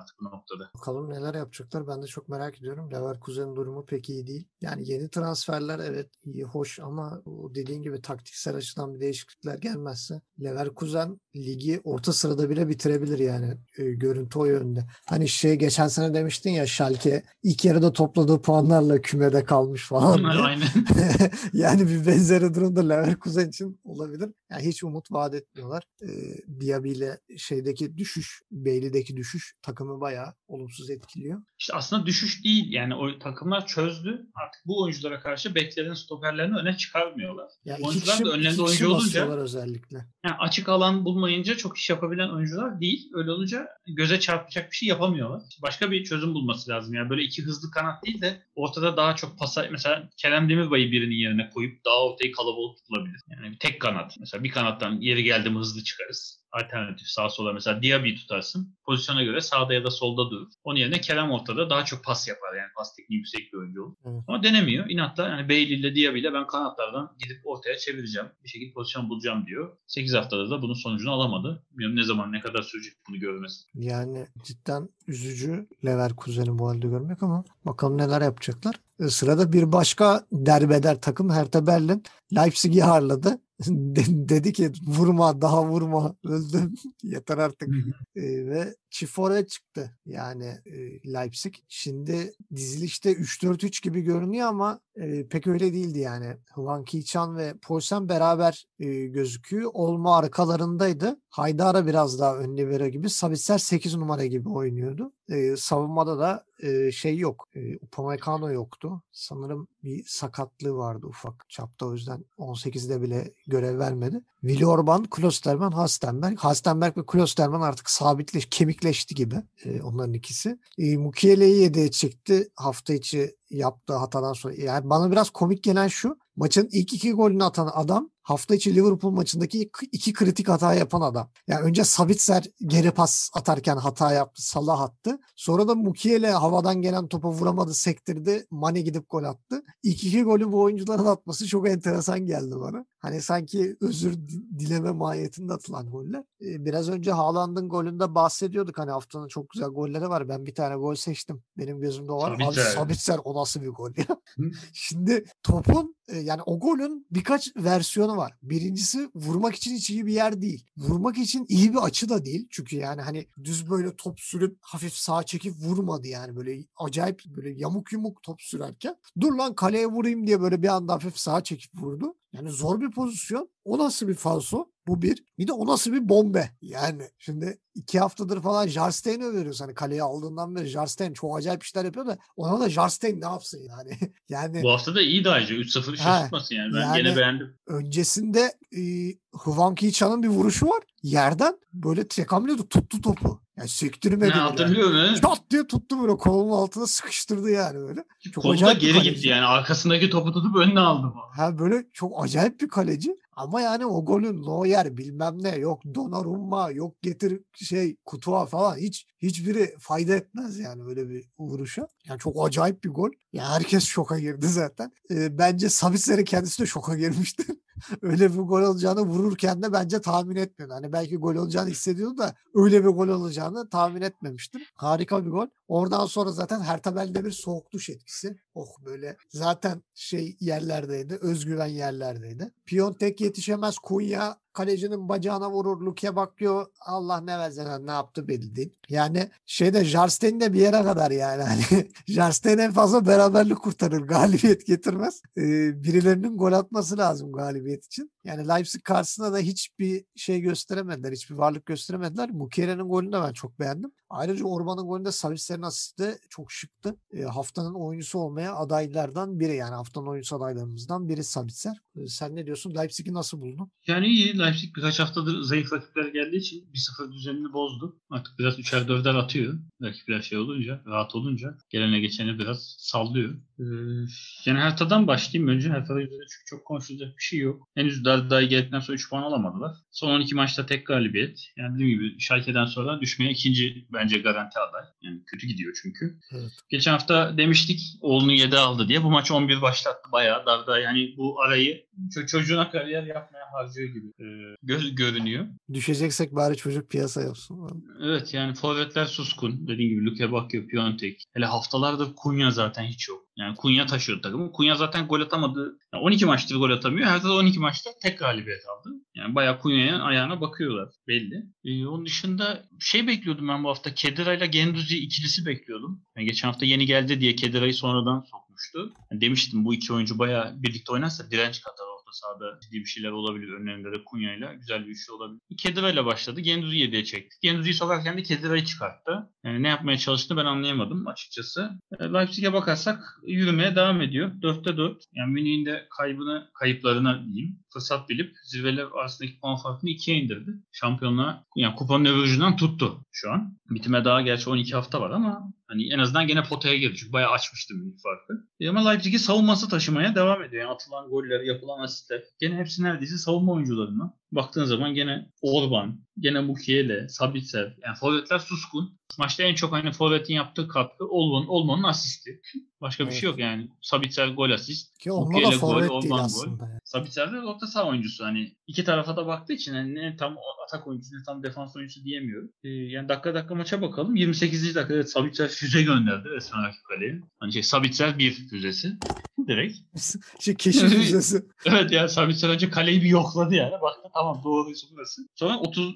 artık bu noktada. Bakalım neler yapacaklar ben de çok merak ediyorum. Leverkusen'in durumu pek iyi değil. Yani yeni transferler evet iyi hoş ama dediğin gibi taktiksel açıdan bir değişiklikler gelmezse Leverkusen ligi orta sırada bile bitirebilir yani e, görüntü o yönde. Hani şey geçen sene demiştin ya Schalke ilk yarıda topladığı puanlarla kümede kalmış falan. Aynen. yani bir benzeri durumda Leverkusen için olabilir. Yani hiç umut vaat etmiyorlar. Ee, Diaby ile şeydeki düşüş, Bailey'deki düşüş takımı bayağı olumsuz etkiliyor. İşte aslında düşüş değil. Yani o takımlar çözdü. Artık bu oyunculara karşı beklerin stoperlerini öne çıkarmıyorlar. Yani Oyuncular kişi, da önlerinde oyuncu olunca özellikle. yani açık alan bulmayınca çok iş yapabilen oyuncular değil. Öyle olunca göze çarpacak bir şey yapamıyorlar. Başka bir çözüm bulması lazım. Yani böyle iki hızlı kanat değil de ortada daha çok pasa mesela Kerem Demirbay'ı birinin yerine koyup daha ortayı kalabalık tutulabilir. Yani tek kanat. Mesela bir kanattan yeri geldi mi hızlı çıkarız. Alternatif sağ sola mesela Diaby'i tutarsın. Pozisyona göre sağda ya da solda durur. Onun yerine Kerem ortada daha çok pas yapar. Yani pas tekniği yüksek bir oyuncu olur. Evet. Ama denemiyor. İnatla yani Bailey ile Diaby ile ben kanatlardan gidip ortaya çevireceğim. Bir şekilde pozisyon bulacağım diyor. 8 haftada da bunun sonucunu alamadı. Bilmiyorum ne zaman ne kadar sürecek bunu görmesi. Yani cidden üzücü Leverkusen'i bu halde görmek ama bakalım neler yapacaklar. E, Sırada bir başka derbeder takım Hertha Berlin Leipzig'i ağırladı. De- dedi ki vurma daha vurma öldüm yeter artık E, ve çift forvet çıktı yani e, Leipzig. Şimdi dizilişte 3-4-3 gibi görünüyor ama e, pek öyle değildi yani. Hwang Ki-chan ve Poulsen beraber e, gözüküyor. Olma arkalarındaydı. Haydara biraz daha ön libero gibi. Sabitzer 8 numara gibi oynuyordu. E, savunmada da e, şey yok. E, Upamecano yoktu. Sanırım bir sakatlığı vardı ufak çapta o yüzden 18'de bile görev vermedi. Willi Orban, Klosterman, Hastenberg. Hastenberg ve Klosterman artık sabitleş, kemikleşti gibi e, onların ikisi. E, Mukiele'yi yedeğe çekti hafta içi yaptığı hatadan sonra. Yani bana biraz komik gelen şu. Maçın ilk iki golünü atan adam hafta içi Liverpool maçındaki iki- kritik hata yapan adam. Yani önce Sabitzer geri pas atarken hata yaptı. Salah attı. Sonra da Mukiele havadan gelen topa vuramadı, sektirdi. Mane gidip gol attı. İlk iki golü bu oyuncuların atması çok enteresan geldi bana. Hani sanki özür di- dileme mahiyetinde atılan goller. Ee, biraz önce Haaland'ın golünde bahsediyorduk. Hani haftanın çok güzel golleri var. Ben bir tane gol seçtim. Benim gözümde o var. Abi Sabitzer. Sabitzer o nasıl bir gol ya? Şimdi topun e, yani o golün birkaç versiyonu var. Birincisi vurmak için hiç iyi bir yer değil. Vurmak için iyi bir açı da değil. Çünkü yani hani düz böyle top sürüp hafif sağa çekip vurmadı yani böyle acayip böyle yamuk yumuk top sürerken. Dur lan kaleye vurayım diye böyle bir anda hafif sağa çekip vurdu. Yani zor bir pozisyon. O nasıl bir falso? Bu bir. Bir de o nasıl bir bombe? Yani şimdi iki haftadır falan Jarstein'i övüyoruz. Hani kaleye aldığından beri Jarstein çok acayip işler yapıyor da ona da Jarstein ne yapsın yani? yani Bu hafta da iyi ayrıca 3-0 şaşırtmasın yani. Ben yani- gene beğendim. öncesinde e, Hwang Ki-chan'ın bir vuruşu var. Yerden böyle tek hamlede tuttu topu. Yani sektirmedi. Ne bile. hatırlıyor musun? Çat diye tuttu böyle kolunun altına sıkıştırdı yani böyle. Çok acayip bir geri kaleci. gitti yani. Arkasındaki topu tutup önüne aldı. bu. Ha böyle çok acayip bir kaleci. Ama yani o golün Neuer bilmem ne yok Donnarumma yok getir şey Kutua falan hiç hiçbiri fayda etmez yani böyle bir vuruşa. Yani çok acayip bir gol. Ya herkes şoka girdi zaten. Ee, bence Sabitzer'in kendisi de şoka girmişti. öyle bir gol olacağını vururken de bence tahmin etmiyordu. Hani belki gol olacağını hissediyordu da öyle bir gol olacağını tahmin etmemiştim. Harika bir gol. Oradan sonra zaten Hertha bir soğuk duş etkisi. Oh böyle zaten şey yerlerdeydi. Özgüven yerlerdeydi. Piontek yetişemez. Kunya kalecinin bacağına vurur. Luke bakıyor. Allah ne versen ne yaptı belli değil. Yani şeyde Jarstein de bir yere kadar yani. Hani Jarstein en fazla beraberlik kurtarır. Galibiyet getirmez. Ee, birilerinin gol atması lazım galibiyet için. Yani Leipzig karşısında da hiçbir şey gösteremediler. Hiçbir varlık gösteremediler. Mukiere'nin golünü de ben çok beğendim. Ayrıca Orban'ın golünde Savic'lerin asisti de çok şıktı. E, haftanın oyuncusu olmaya adaylardan biri yani haftanın oyuncusu adaylarımızdan biri Savic'ler. E, sen ne diyorsun? Leipzig'i nasıl buldun? Yani iyi. Leipzig birkaç haftadır zayıf rakipler geldiği için 1-0 düzenini bozdu. Artık biraz üçer dörder atıyor. Rakipler şey olunca, rahat olunca gelene geçeni biraz sallıyor. Ee, yani Hertha'dan başlayayım önce. Hertha'da üzerinde çünkü çok konuşulacak bir şey yok. Henüz Dardai geldikten sonra 3 puan alamadılar. Son 12 maçta tek galibiyet. Yani dediğim gibi Schalke'den sonra düşmeye ikinci bence garanti aday. Yani kötü gidiyor çünkü. Evet. Geçen hafta demiştik oğlunu 7 aldı diye. Bu maç 11 başlattı bayağı. Dardai yani bu arayı ço- çocuğuna kariyer yapmaya harcıyor gibi e, göz görünüyor. Düşeceksek bari çocuk piyasa yapsın. Evet yani forvetler suskun. Dediğim gibi Luke Bakio, Piontek. Hele haftalardır Kunya zaten hiç yok. Yani Kunya taşıyor takımı. Kunya zaten gol atamadı. Yani 12 maçtır gol atamıyor. Her zaman 12 maçta tek galibiyet aldı. Yani bayağı Kunya'ya ayağına bakıyorlar belli. Ee, onun dışında şey bekliyordum ben bu hafta. Kedira ile Genduzi ikilisi bekliyordum. Yani geçen hafta yeni geldi diye Kedira'yı sonradan sokmuştu. Yani demiştim bu iki oyuncu bayağı birlikte oynarsa direnç katar orta sahada ciddi bir şeyler olabilir. Önlerinde de Kunya'yla güzel bir üçlü olabilir. Kedira ile başladı. Genduzi'yi 7'ye çekti. Genduzi'yi sokarken de Kedira'yı çıkarttı. Yani ne yapmaya çalıştığını ben anlayamadım açıkçası. E, Leipzig'e bakarsak yürümeye devam ediyor. 4'te 4. Yani Münih'in de kaybını, kayıplarına diyeyim. Fırsat bilip zirveler arasındaki puan farkını 2'ye indirdi. Şampiyonluğa yani kupanın öbür tuttu şu an. Bitime daha gerçi 12 hafta var ama hani en azından gene potaya girdi. Çünkü bayağı açmıştı Münih farkı. E ama Leipzig'i savunması taşımaya devam ediyor. Yani atılan goller, yapılan asistler. Gene hepsi neredeyse savunma oyuncularından. Baktığın zaman gene Orban, gene Mukiele, Sabitzer. Yani forvetler suskun. Maçta en çok hani forvetin yaptığı katkı Olman'ın Olman'ın asisti. Başka bir Evet. şey yok yani. Sabitzer gol asist. Ki Mukiele gol, Orban gol. Yani. Sabitzer de orta saha oyuncusu. Hani iki tarafa da baktığı için hani ne tam atak oyuncusu ne tam defans oyuncusu diyemiyorum. Ee, yani dakika dakika maça bakalım. 28. dakikada evet, Sabitzer füze gönderdi resmen rakip kaleye. Hani şey Sabitzer bir füzesi. Direkt. Şey keşif füzesi. Evet ya Sabitzer önce kaleyi bir yokladı yani. Baktı tamam doğruysa burası. Sonra 30 e,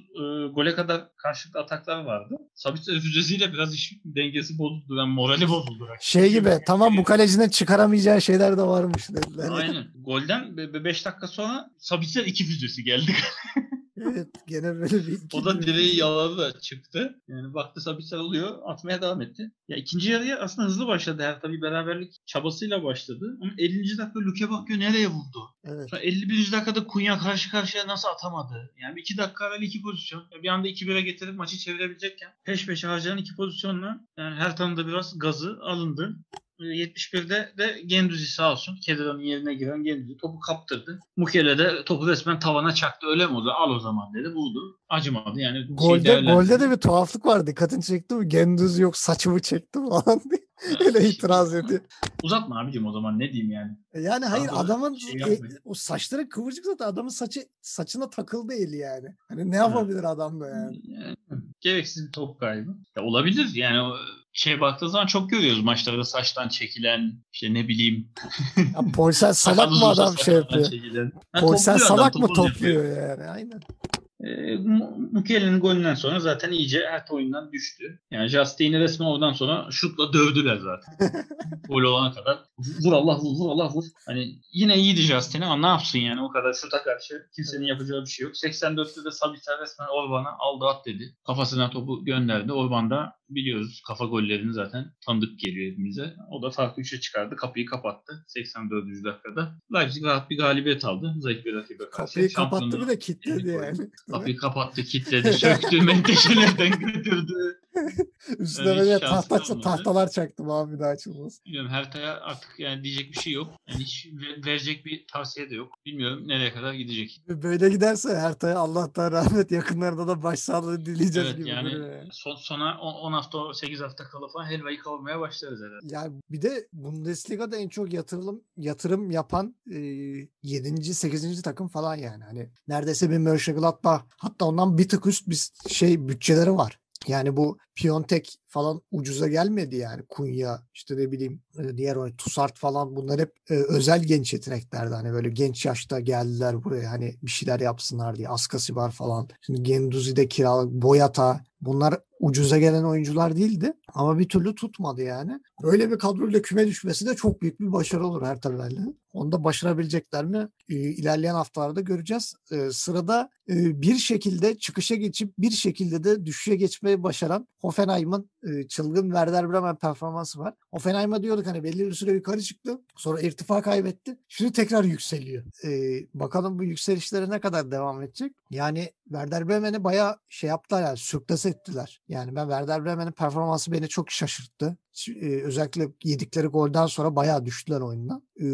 gole kadar karşılıklı ataklar vardı. Sabitzer füzesiyle biraz iş dengesi bozuldu. Yani morali bozuldu. Şey gibi tamam bu kalecinin çıkaramayacağı şeyler de varmış dediler. Aynen. Golden 5 dakika sonra Sabitzer iki füzesi geldi. Evet gene böyle bir O da direği yaladı da çıktı. Yani baktı Sabitzer oluyor. Atmaya devam etti. Ya ikinci yarıya aslında hızlı başladı. Her tabii beraberlik çabasıyla başladı. Ama 50. dakika Luke bakıyor nereye vurdu? Evet. Sonra 51. dakikada Kunya karşı karşıya nasıl atamadı? Yani iki dakika evvel iki pozisyon. Ya Bir anda 2-1'e getirip maçı çevirebilecekken peş peşe harcanan iki pozisyonla yani her tanımda biraz gazı alındı. E, 71'de de Genduzi sağ olsun. Kedira'nın yerine giren Genduzi topu kaptırdı. Mukele de topu resmen tavana çaktı. Öyle mi oldu? Al o zaman dedi. Buldu. Acımadı. Yani şey Golde, değerlendirdi. golde de bir tuhaflık var. Dikkatini çekti mi? Gendüz yok saçımı çekti falan diye. Öyle itiraz ediyor. Uzatma abicim o zaman ne diyeyim yani. Yani hayır Fazla adamın şey e, o saçları kıvırcık zaten adamın saçı saçına takıldı eli yani. Hani ne yapabilir adam da yani. Yani, gereksiz bir top kaybı. Ya olabilir yani o şey baktığı zaman çok görüyoruz maçlarda saçtan çekilen işte ne bileyim Ya Poysel salak mı adam şey yapıyor? çekilen. Poysel topluyor salak mı topuz yapıyor. topluyor yani aynen. E, Mu- Mukele'nin golünden sonra zaten iyice her oyundan düştü. Yani Justine'i resmen oradan sonra şutla dövdüler zaten. Gol olana kadar. Vur Allah vur, vur Allah vur. Hani yine iyiydi Justine ama ne yapsın yani o kadar şuta karşı kimsenin yapacağı bir şey yok. 84'te de Sabitzer resmen Orban'a aldı at dedi. Kafasına topu gönderdi. Orban da biliyoruz kafa gollerini zaten tanıdık geliyor hepimize. O da farkı 3'e çıkardı. Kapıyı kapattı 84. dakikada. Leipzig rahat bir galibiyet aldı. Zayıf bir rakibe karşı. Kapıyı kapattı bir de kilitledi yani. Kapıyı kapattı, kilitledi, söktü, menteşelerden götürdü. Üstüne Öyle böyle tahta, tahtalar çaktım abi bir daha açılmaz. Bilmiyorum Hertha'ya artık yani diyecek bir şey yok. Yani hiç ve- verecek bir tavsiye de yok. Bilmiyorum nereye kadar gidecek. Böyle giderse Herta'ya Allah'tan rahmet yakınlarda da başsağlığı dileyeceğiz Evet gibi yani son, sona 10 hafta 8 hafta kala falan helvayı kavurmaya başlarız herhalde. Yani bir de Bundesliga'da en çok yatırım yatırım yapan e, 7. 8. takım falan yani. Hani neredeyse bir Mönchengladbach hatta ondan bir tık üst bir şey bütçeleri var. Yani bu Piontek falan ucuza gelmedi yani. Kunya işte ne bileyim diğer o Tusart falan bunlar hep e, özel genç yeteneklerdi. Hani böyle genç yaşta geldiler buraya hani bir şeyler yapsınlar diye. Askasibar falan. Şimdi Genduzi'de kiralık Boyata bunlar ucuza gelen oyuncular değildi ama bir türlü tutmadı yani. Öyle bir kadroyla küme düşmesi de çok büyük bir başarı olur her tabii. Onu da başarabilecekler mi? E, ilerleyen haftalarda göreceğiz. E, sırada e, bir şekilde çıkışa geçip bir şekilde de düşüşe geçmeyi başaran Hoffenheim'ın çılgın Werder Bremen performansı var. Hoffenheim'a diyorduk hani belli bir süre yukarı çıktı. Sonra irtifa kaybetti. Şimdi tekrar yükseliyor. E, bakalım bu yükselişlere ne kadar devam edecek? Yani Werder Bremen'i bayağı şey yaptılar yani sürklase ettiler. Yani ben Werder Bremen'in performansı beni çok şaşırttı. E, özellikle yedikleri golden sonra bayağı düştüler oyundan. E,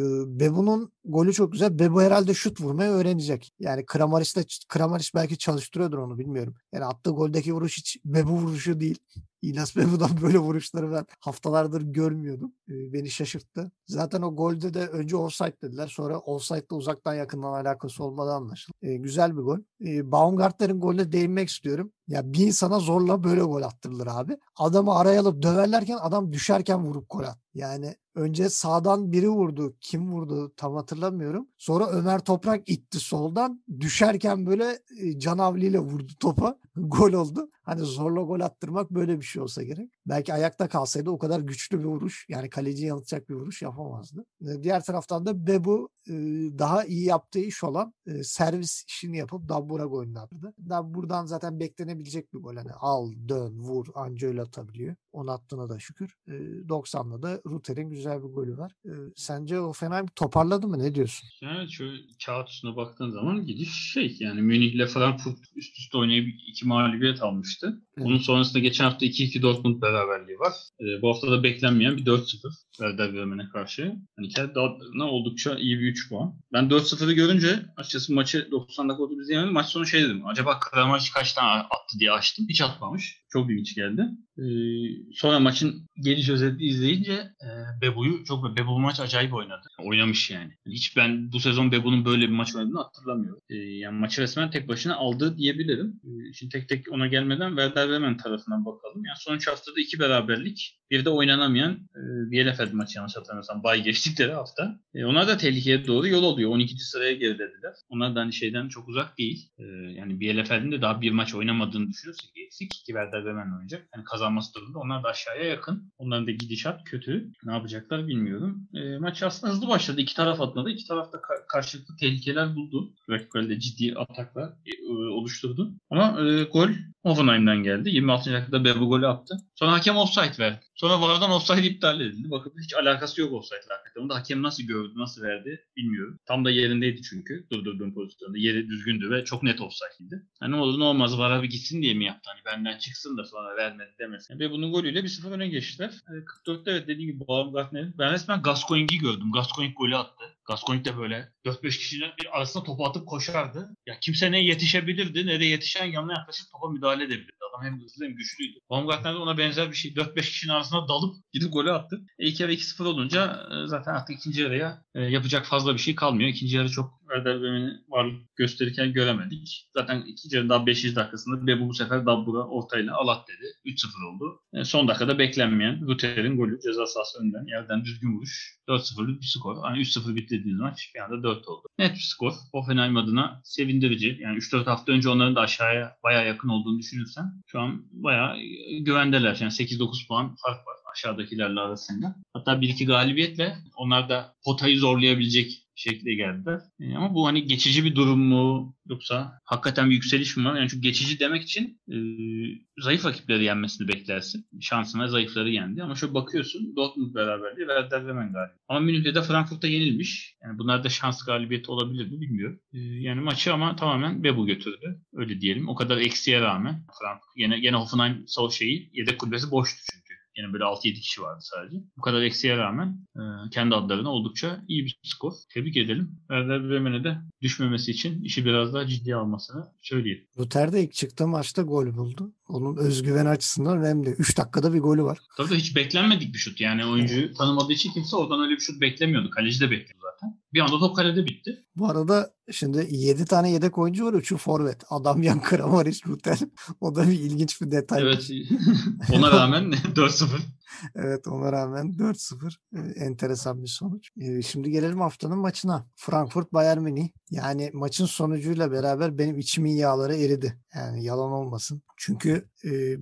Bebu'nun golü çok güzel. Bebu herhalde şut vurmayı öğrenecek. Yani Kramaric de Kramaric belki çalıştırıyordur onu bilmiyorum. Yani attığı goldeki vuruş hiç Bebu vuruşu değil. İlyas Bebu'dan böyle vuruşları ben haftalardır görmüyordum. Beni şaşırttı. Zaten o golde de önce offside dediler. Sonra offside'la uzaktan yakından alakası olmadan anlaşıldı. E, güzel bir gol. E, Baumgartner'in golüne değinmek istiyorum. Ya bir insana zorla böyle gol attırılır abi. Adamı araya alıp döverlerken adam düşerken vurup gol at. Yani önce sağdan biri vurdu. Kim vurdu tam hatırlamıyorum. Sonra Ömer Toprak itti soldan. Düşerken böyle e, canavliyle vurdu topa. gol oldu. Hani zorla gol attırmak böyle bir şey olsa gerek. Belki ayakta kalsaydı o kadar güçlü bir vuruş yani kaleciyi yanıltacak bir vuruş yapamazdı. E, Diğer taraftan da Bebu e, daha iyi yaptığı iş olan servis işini yapıp Dabbura golünü attı. Da buradan zaten beklenebilecek bir gol. Hani al, dön, vur anca öyle atabiliyor. Onu attığına da şükür. E, 90'da da Ruter'in güzel bir golü var. E, sence Hoffenheim toparladı mı? Ne diyorsun? Yani şöyle kağıt üstüne baktığın zaman gidiş şey yani Münih'le Frankfurt üst üste oynayıp iki mağlubiyet almıştı. Bunun sonrasında geçen hafta 2-2 Dortmund beraberliği var. Ee, bu hafta da beklenmeyen bir 4-0 Werder Bremen'e karşı. Hani kendi oldukça iyi bir 3 puan. Ben 4-0'ı görünce açıkçası maçı 90 dakika oldu izleyemedim. Maç sonu şey dedim. Acaba Kramaric kaç tane attı diye açtım. Hiç atmamış. Çok ilginç geldi. Ee, sonra maçın geliş özeti izleyince e, Bebu'yu çok Bebu bu maç acayip oynadı. Oynamış yani. Hiç ben bu sezon Bebu'nun böyle bir maç oynadığını hatırlamıyorum. Ee, yani maçı resmen tek başına aldı diyebilirim. Ee, şimdi tek tek ona gelmeden Werder Bremen tarafından bakalım. Yani son üç haftada iki beraberlik. Bir de oynanamayan e, Bielefeld maçı yanlış hatırlamıyorsam bay geçtikleri hafta. E, onlar da tehlikeye doğru yol alıyor. 12. sıraya gerilediler. Onlar da hani şeyden çok uzak değil. E, yani Bielefeld'in de daha bir maç oynamadığını düşünürsek eksik. Ki Werder Bremen oynayacak. Yani kazanması durumunda onlar da aşağıya yakın. Onların da gidişat kötü. Ne yapacaklar bilmiyorum. E, maç aslında hızlı başladı. İki taraf atladı. İki taraf da ka- karşılıklı tehlikeler buldu. Rakiplerde ciddi ataklar e, oluşturdu. Ama e, gol Hoffenheim'den geldi. 26. dakikada Bebu golü attı. Sonra hakem offside verdi. Sonra VAR'dan offside iptal edildi. Bakın hiç alakası yok offside'la hakikaten. Onu da hakem nasıl gördü, nasıl verdi bilmiyorum. Tam da yerindeydi çünkü durdurduğum pozisyonda. Yeri düzgündü ve çok net offside'ydi. Yani ne olur ne olmaz VAR'a bir gitsin diye mi yaptı? Hani benden çıksın da sonra vermedi demesin. Ve bunun golüyle 1-0 öne geçtiler. E, 44'te evet dediğim gibi Baumgartner'in. Ben resmen Gascoigne'i gördüm. Gascoigne golü attı. Gascoigne de böyle 4-5 kişinin bir arasında topu atıp koşardı. Ya kimse ne yetişebilirdi ne de yetişen yanına yaklaşıp topa müdahale edebilirdi. Adam hem hızlı hem güçlüydü. Baumgartner de ona benzer bir şey. 4-5 kişinin arasına dalıp gidip golü attı. E, ilk yarı 2-0 olunca e, zaten artık ikinci yarıya e, yapacak fazla bir şey kalmıyor. İkinci yarı çok Werder Bremen'i varlık gösterirken göremedik. Zaten ikinci yarının daha 5. dakikasında Bebu bu sefer Dabbura ortayla alat dedi. 3-0 oldu. E, son dakikada beklenmeyen Ruter'in golü ceza sahası önden yerden düzgün vuruş. 4-0'lık bir skor. Hani 3-0 bitti dediğiniz maç bir anda 4 oldu. Net bir skor. Hoffenheim adına sevindirici. Yani 3-4 hafta önce onların da aşağıya bayağı yakın olduğunu düşünürsen şu an bayağı güvendeler. Yani 8-9 puan fark var aşağıdakilerle arasında. Hatta bir iki galibiyetle onlar da potayı zorlayabilecek şekilde geldiler. E, ama bu hani geçici bir durum mu yoksa hakikaten bir yükseliş mi var? Yani çünkü geçici demek için e, zayıf rakipleri yenmesini beklersin. Şansına zayıfları yendi ama şöyle bakıyorsun Dortmund beraberliği Werder Bremen galiba. Ama Münih'te de Frankfurt'ta yenilmiş. Yani bunlar da şans galibiyeti olabilir mi bilmiyorum. E, yani maçı ama tamamen Bebu götürdü. Öyle diyelim. O kadar eksiye rağmen Frankfurt yine, yine Hoffenheim sol şeyi yedek kulübesi boştu çünkü. Yine böyle 6-7 kişi vardı sadece. Bu kadar eksiğe rağmen e, kendi adlarına oldukça iyi bir skor. Tebrik edelim. Werder Bremen'e de düşmemesi için işi biraz daha ciddiye almasını söyleyelim. Luther de ilk çıktığı maçta gol buldu. Onun özgüven açısından önemli. 3 dakikada bir golü var. Tabii hiç beklenmedik bir şut. Yani oyuncuyu tanımadığı için kimse oradan öyle bir şut beklemiyordu. Kaleci de beklemiyordu zaten. Bir anda top kalede bitti. Bu arada şimdi 7 tane yedek oyuncu var. 3'ü forvet. Adam yan Kramaric, Luther. O da bir ilginç bir detay. Evet. Ona rağmen 4-0. Evet ona rağmen 4-0 ee, enteresan bir sonuç. Şimdi gelelim haftanın maçına. Frankfurt Bayern Münih. Yani maçın sonucuyla beraber benim içimin yağları eridi. Yani yalan olmasın. Çünkü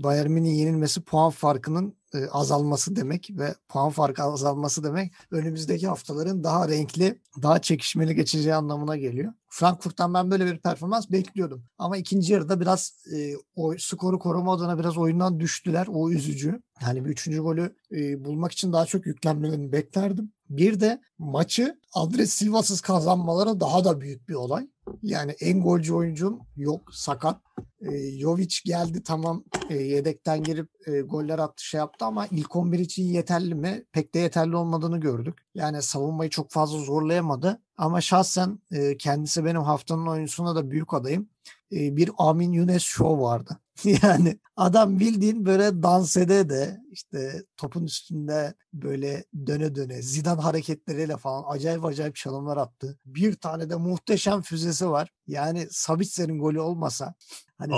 Bayern Münih yenilmesi puan farkının azalması demek ve puan farkı azalması demek önümüzdeki haftaların daha renkli, daha çekişmeli geçeceği anlamına geliyor. Frankfurt'tan ben böyle bir performans bekliyordum. Ama ikinci yarıda biraz e, o skoru koruma adına biraz oyundan düştüler. O üzücü. Yani bir üçüncü golü e, bulmak için daha çok yüklenmelerini beklerdim. Bir de maçı Andres Silva'sız kazanmaları daha da büyük bir olay. Yani en golcü oyuncum yok sakat. E, Jovic geldi tamam e, yedekten girip e, goller attı şey yaptı ama ilk 11 için yeterli mi? Pek de yeterli olmadığını gördük. Yani savunmayı çok fazla zorlayamadı. Ama şahsen e, kendisi benim haftanın oyuncusuna da büyük adayım. E, bir Amin Younes show vardı. yani adam bildiğin böyle dans ede de işte topun üstünde böyle döne döne Zidane hareketleriyle falan acayip acayip çalımlar attı. Bir tane de muhteşem füzesi var. Yani Sabitzer'in golü olmasa Hani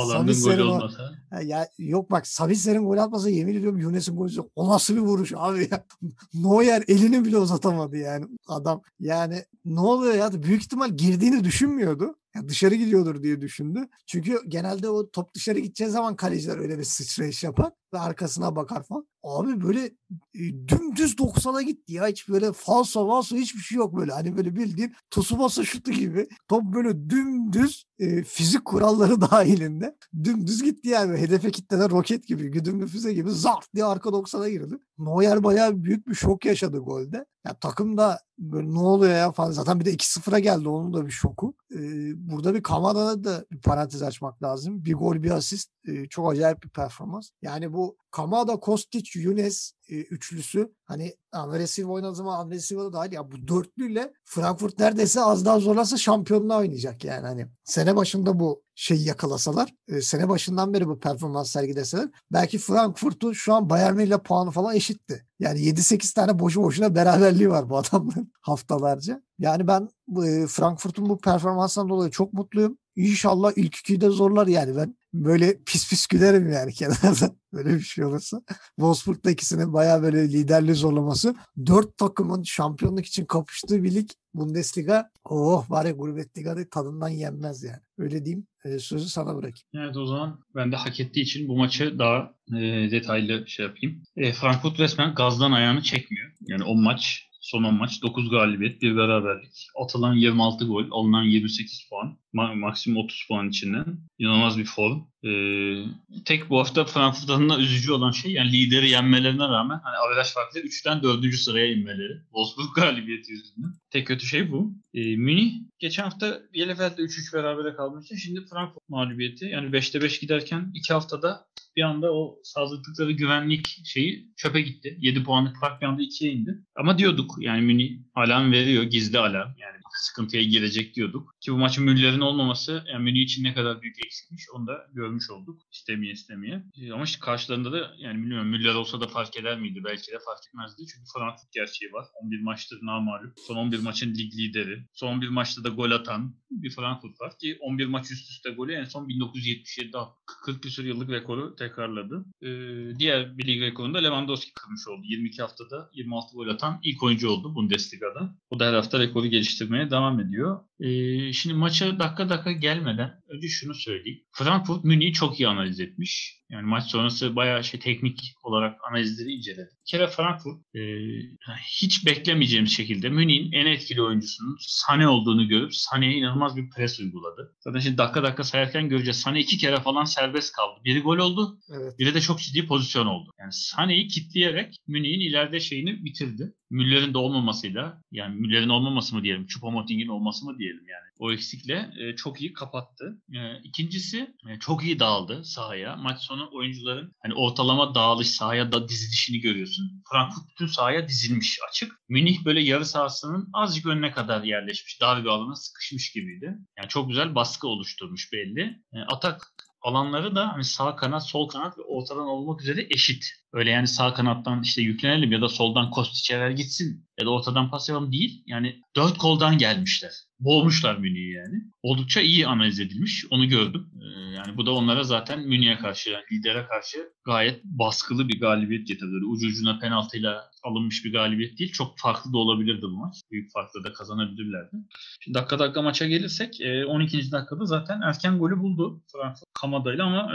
golü olmasa. Ya, yok bak Sabitzer'in gol atmasa yemin ediyorum Younes'in golü o nasıl bir vuruş abi ya. Neuer elini bile uzatamadı yani adam. Yani ne oluyor ya büyük ihtimal girdiğini düşünmüyordu. Yani dışarı gidiyordur diye düşündü. Çünkü genelde o top dışarı gideceği zaman kaleciler öyle bir sıçrayış yapar ve arkasına bakar falan. Abi böyle e, dümdüz 90'a gitti ya. Hiç böyle falso falso hiçbir şey yok böyle. Hani böyle bildiğin Tsubasa şutu gibi. Top böyle dümdüz e, fizik kuralları dahilinde. Dümdüz gitti yani. Hedefe kitlenen roket gibi, güdümlü füze gibi zart diye arka 90'a girdi. Neuer bayağı büyük bir şok yaşadı golde. Ya takım da böyle ne oluyor ya falan. Zaten bir de 2-0'a geldi. Onun da bir şoku. Ee, burada bir Kamada'da da bir parantez açmak lazım. Bir gol bir asist. Ee, çok acayip bir performans. Yani bu Kamada, Kostic, Younes e, üçlüsü hani Andre Silva oynadığı zaman Andre Silva da dahil ya bu dörtlüyle Frankfurt neredeyse az daha zorlarsa şampiyonluğa oynayacak yani hani sene başında bu şeyi yakalasalar e, sene başından beri bu performans sergileseler belki Frankfurt'un şu an Bayern ile puanı falan eşitti. Yani 7-8 tane boşu boşuna beraberliği var bu adamların haftalarca. Yani ben e, Frankfurt'un bu performansından dolayı çok mutluyum. İnşallah ilk ikiyi de zorlar yani ben böyle pis pis gülerim yani kenarda böyle bir şey olursa. Wolfsburg'da ikisinin bayağı böyle liderliği zorlaması. Dört takımın şampiyonluk için kapıştığı bir lig Bundesliga. Oh var ya gurbet ligada tadından yenmez yani. Öyle diyeyim. E, sözü sana bırakayım. Evet o zaman ben de hak ettiği için bu maçı daha e, detaylı şey yapayım. E, Frankfurt resmen gazdan ayağını çekmiyor. Yani o maç Son 10 maç 9 galibiyet, 1 beraberlik. Atılan 26 gol, alınan 28 puan. Ma- maksimum 30 puan içinden. İnanılmaz bir form. Ee, tek bu hafta Frankfurt adına üzücü olan şey yani lideri yenmelerine rağmen hani averaj farkıyla 3'ten 4. sıraya inmeleri. Wolfsburg galibiyeti yüzünden. Tek kötü şey bu. Ee, Münih geçen hafta Bielefeld'de 3-3 berabere kalmıştı. Şimdi Frankfurt mağlubiyeti. Yani 5'te 5 giderken 2 haftada bir anda o sağladıkları güvenlik şeyi çöpe gitti. 7 puanlık fark bir anda 2'ye indi. Ama diyorduk yani Münih alarm veriyor. Gizli alarm. Yani sıkıntıya girecek diyorduk. Ki bu maçın Müller'in olmaması yani Münih için ne kadar büyük eksikmiş onu da görmüş olduk. İstemeye istemeye. E, ama işte karşılarında da yani bilmiyorum Müller olsa da fark eder miydi? Belki de fark etmezdi. Çünkü Frankfurt gerçeği var. 11 maçtır namalup. Son 11 maçın lig lideri. Son 11 maçta da gol atan bir Frankfurt var ki 11 maç üst üste golü en son 1977'de 40 küsur yıllık rekoru tekrarladı. Ee, diğer bir lig rekorunu da Lewandowski kırmış oldu. 22 haftada 26 gol atan ilk oyuncu oldu Bundesliga'da. O da her hafta rekoru geliştirmeye devam ediyor. Ee, şimdi maça dakika dakika gelmeden önce şunu söyleyeyim. Frankfurt Münih Münih'i çok iyi analiz etmiş. Yani maç sonrası bayağı şey teknik olarak analizleri inceledi. Bir kere Frankfurt e, hiç beklemeyeceğimiz şekilde Münih'in en etkili oyuncusunun Sane olduğunu görüp Sane'ye inanılmaz bir pres uyguladı. Zaten şimdi dakika dakika sayarken göreceğiz. Sane iki kere falan serbest kaldı. Biri gol oldu. Evet. Biri de çok ciddi pozisyon oldu. Yani Sane'yi kitleyerek Münih'in ileride şeyini bitirdi. Müller'in de olmamasıyla yani Müller'in olmaması mı diyelim, Choupo-Moting'in olması mı diyelim yani. O eksikle e, çok iyi kapattı. E, ikincisi e, çok iyi dağıldı sahaya. Maç sonu oyuncuların hani ortalama dağılış sahaya da dizilişini görüyorsun. Frankfurt bütün sahaya dizilmiş açık. Münih böyle yarı sahasının azıcık önüne kadar yerleşmiş. Dar bir alana sıkışmış gibiydi. Yani çok güzel baskı oluşturmuş belli. E, atak alanları da hani sağ kanat, sol kanat ve ortadan olmak üzere eşit. Öyle yani sağ kanattan işte yüklenelim ya da soldan Kostic'e ver gitsin ya da ortadan pas yapalım değil. Yani dört koldan gelmişler. Boğmuşlar Münih'i yani. Oldukça iyi analiz edilmiş. Onu gördüm. Ee, yani bu da onlara zaten Münih'e karşı, yani lidere karşı gayet baskılı bir galibiyet getirdi. Ucu ucuna penaltıyla alınmış bir galibiyet değil. Çok farklı da olabilirdi bu maç. Büyük farklı da kazanabilirlerdi. Şimdi dakika dakika maça gelirsek 12. dakikada zaten erken golü buldu Frankfurt Kamada'yla ama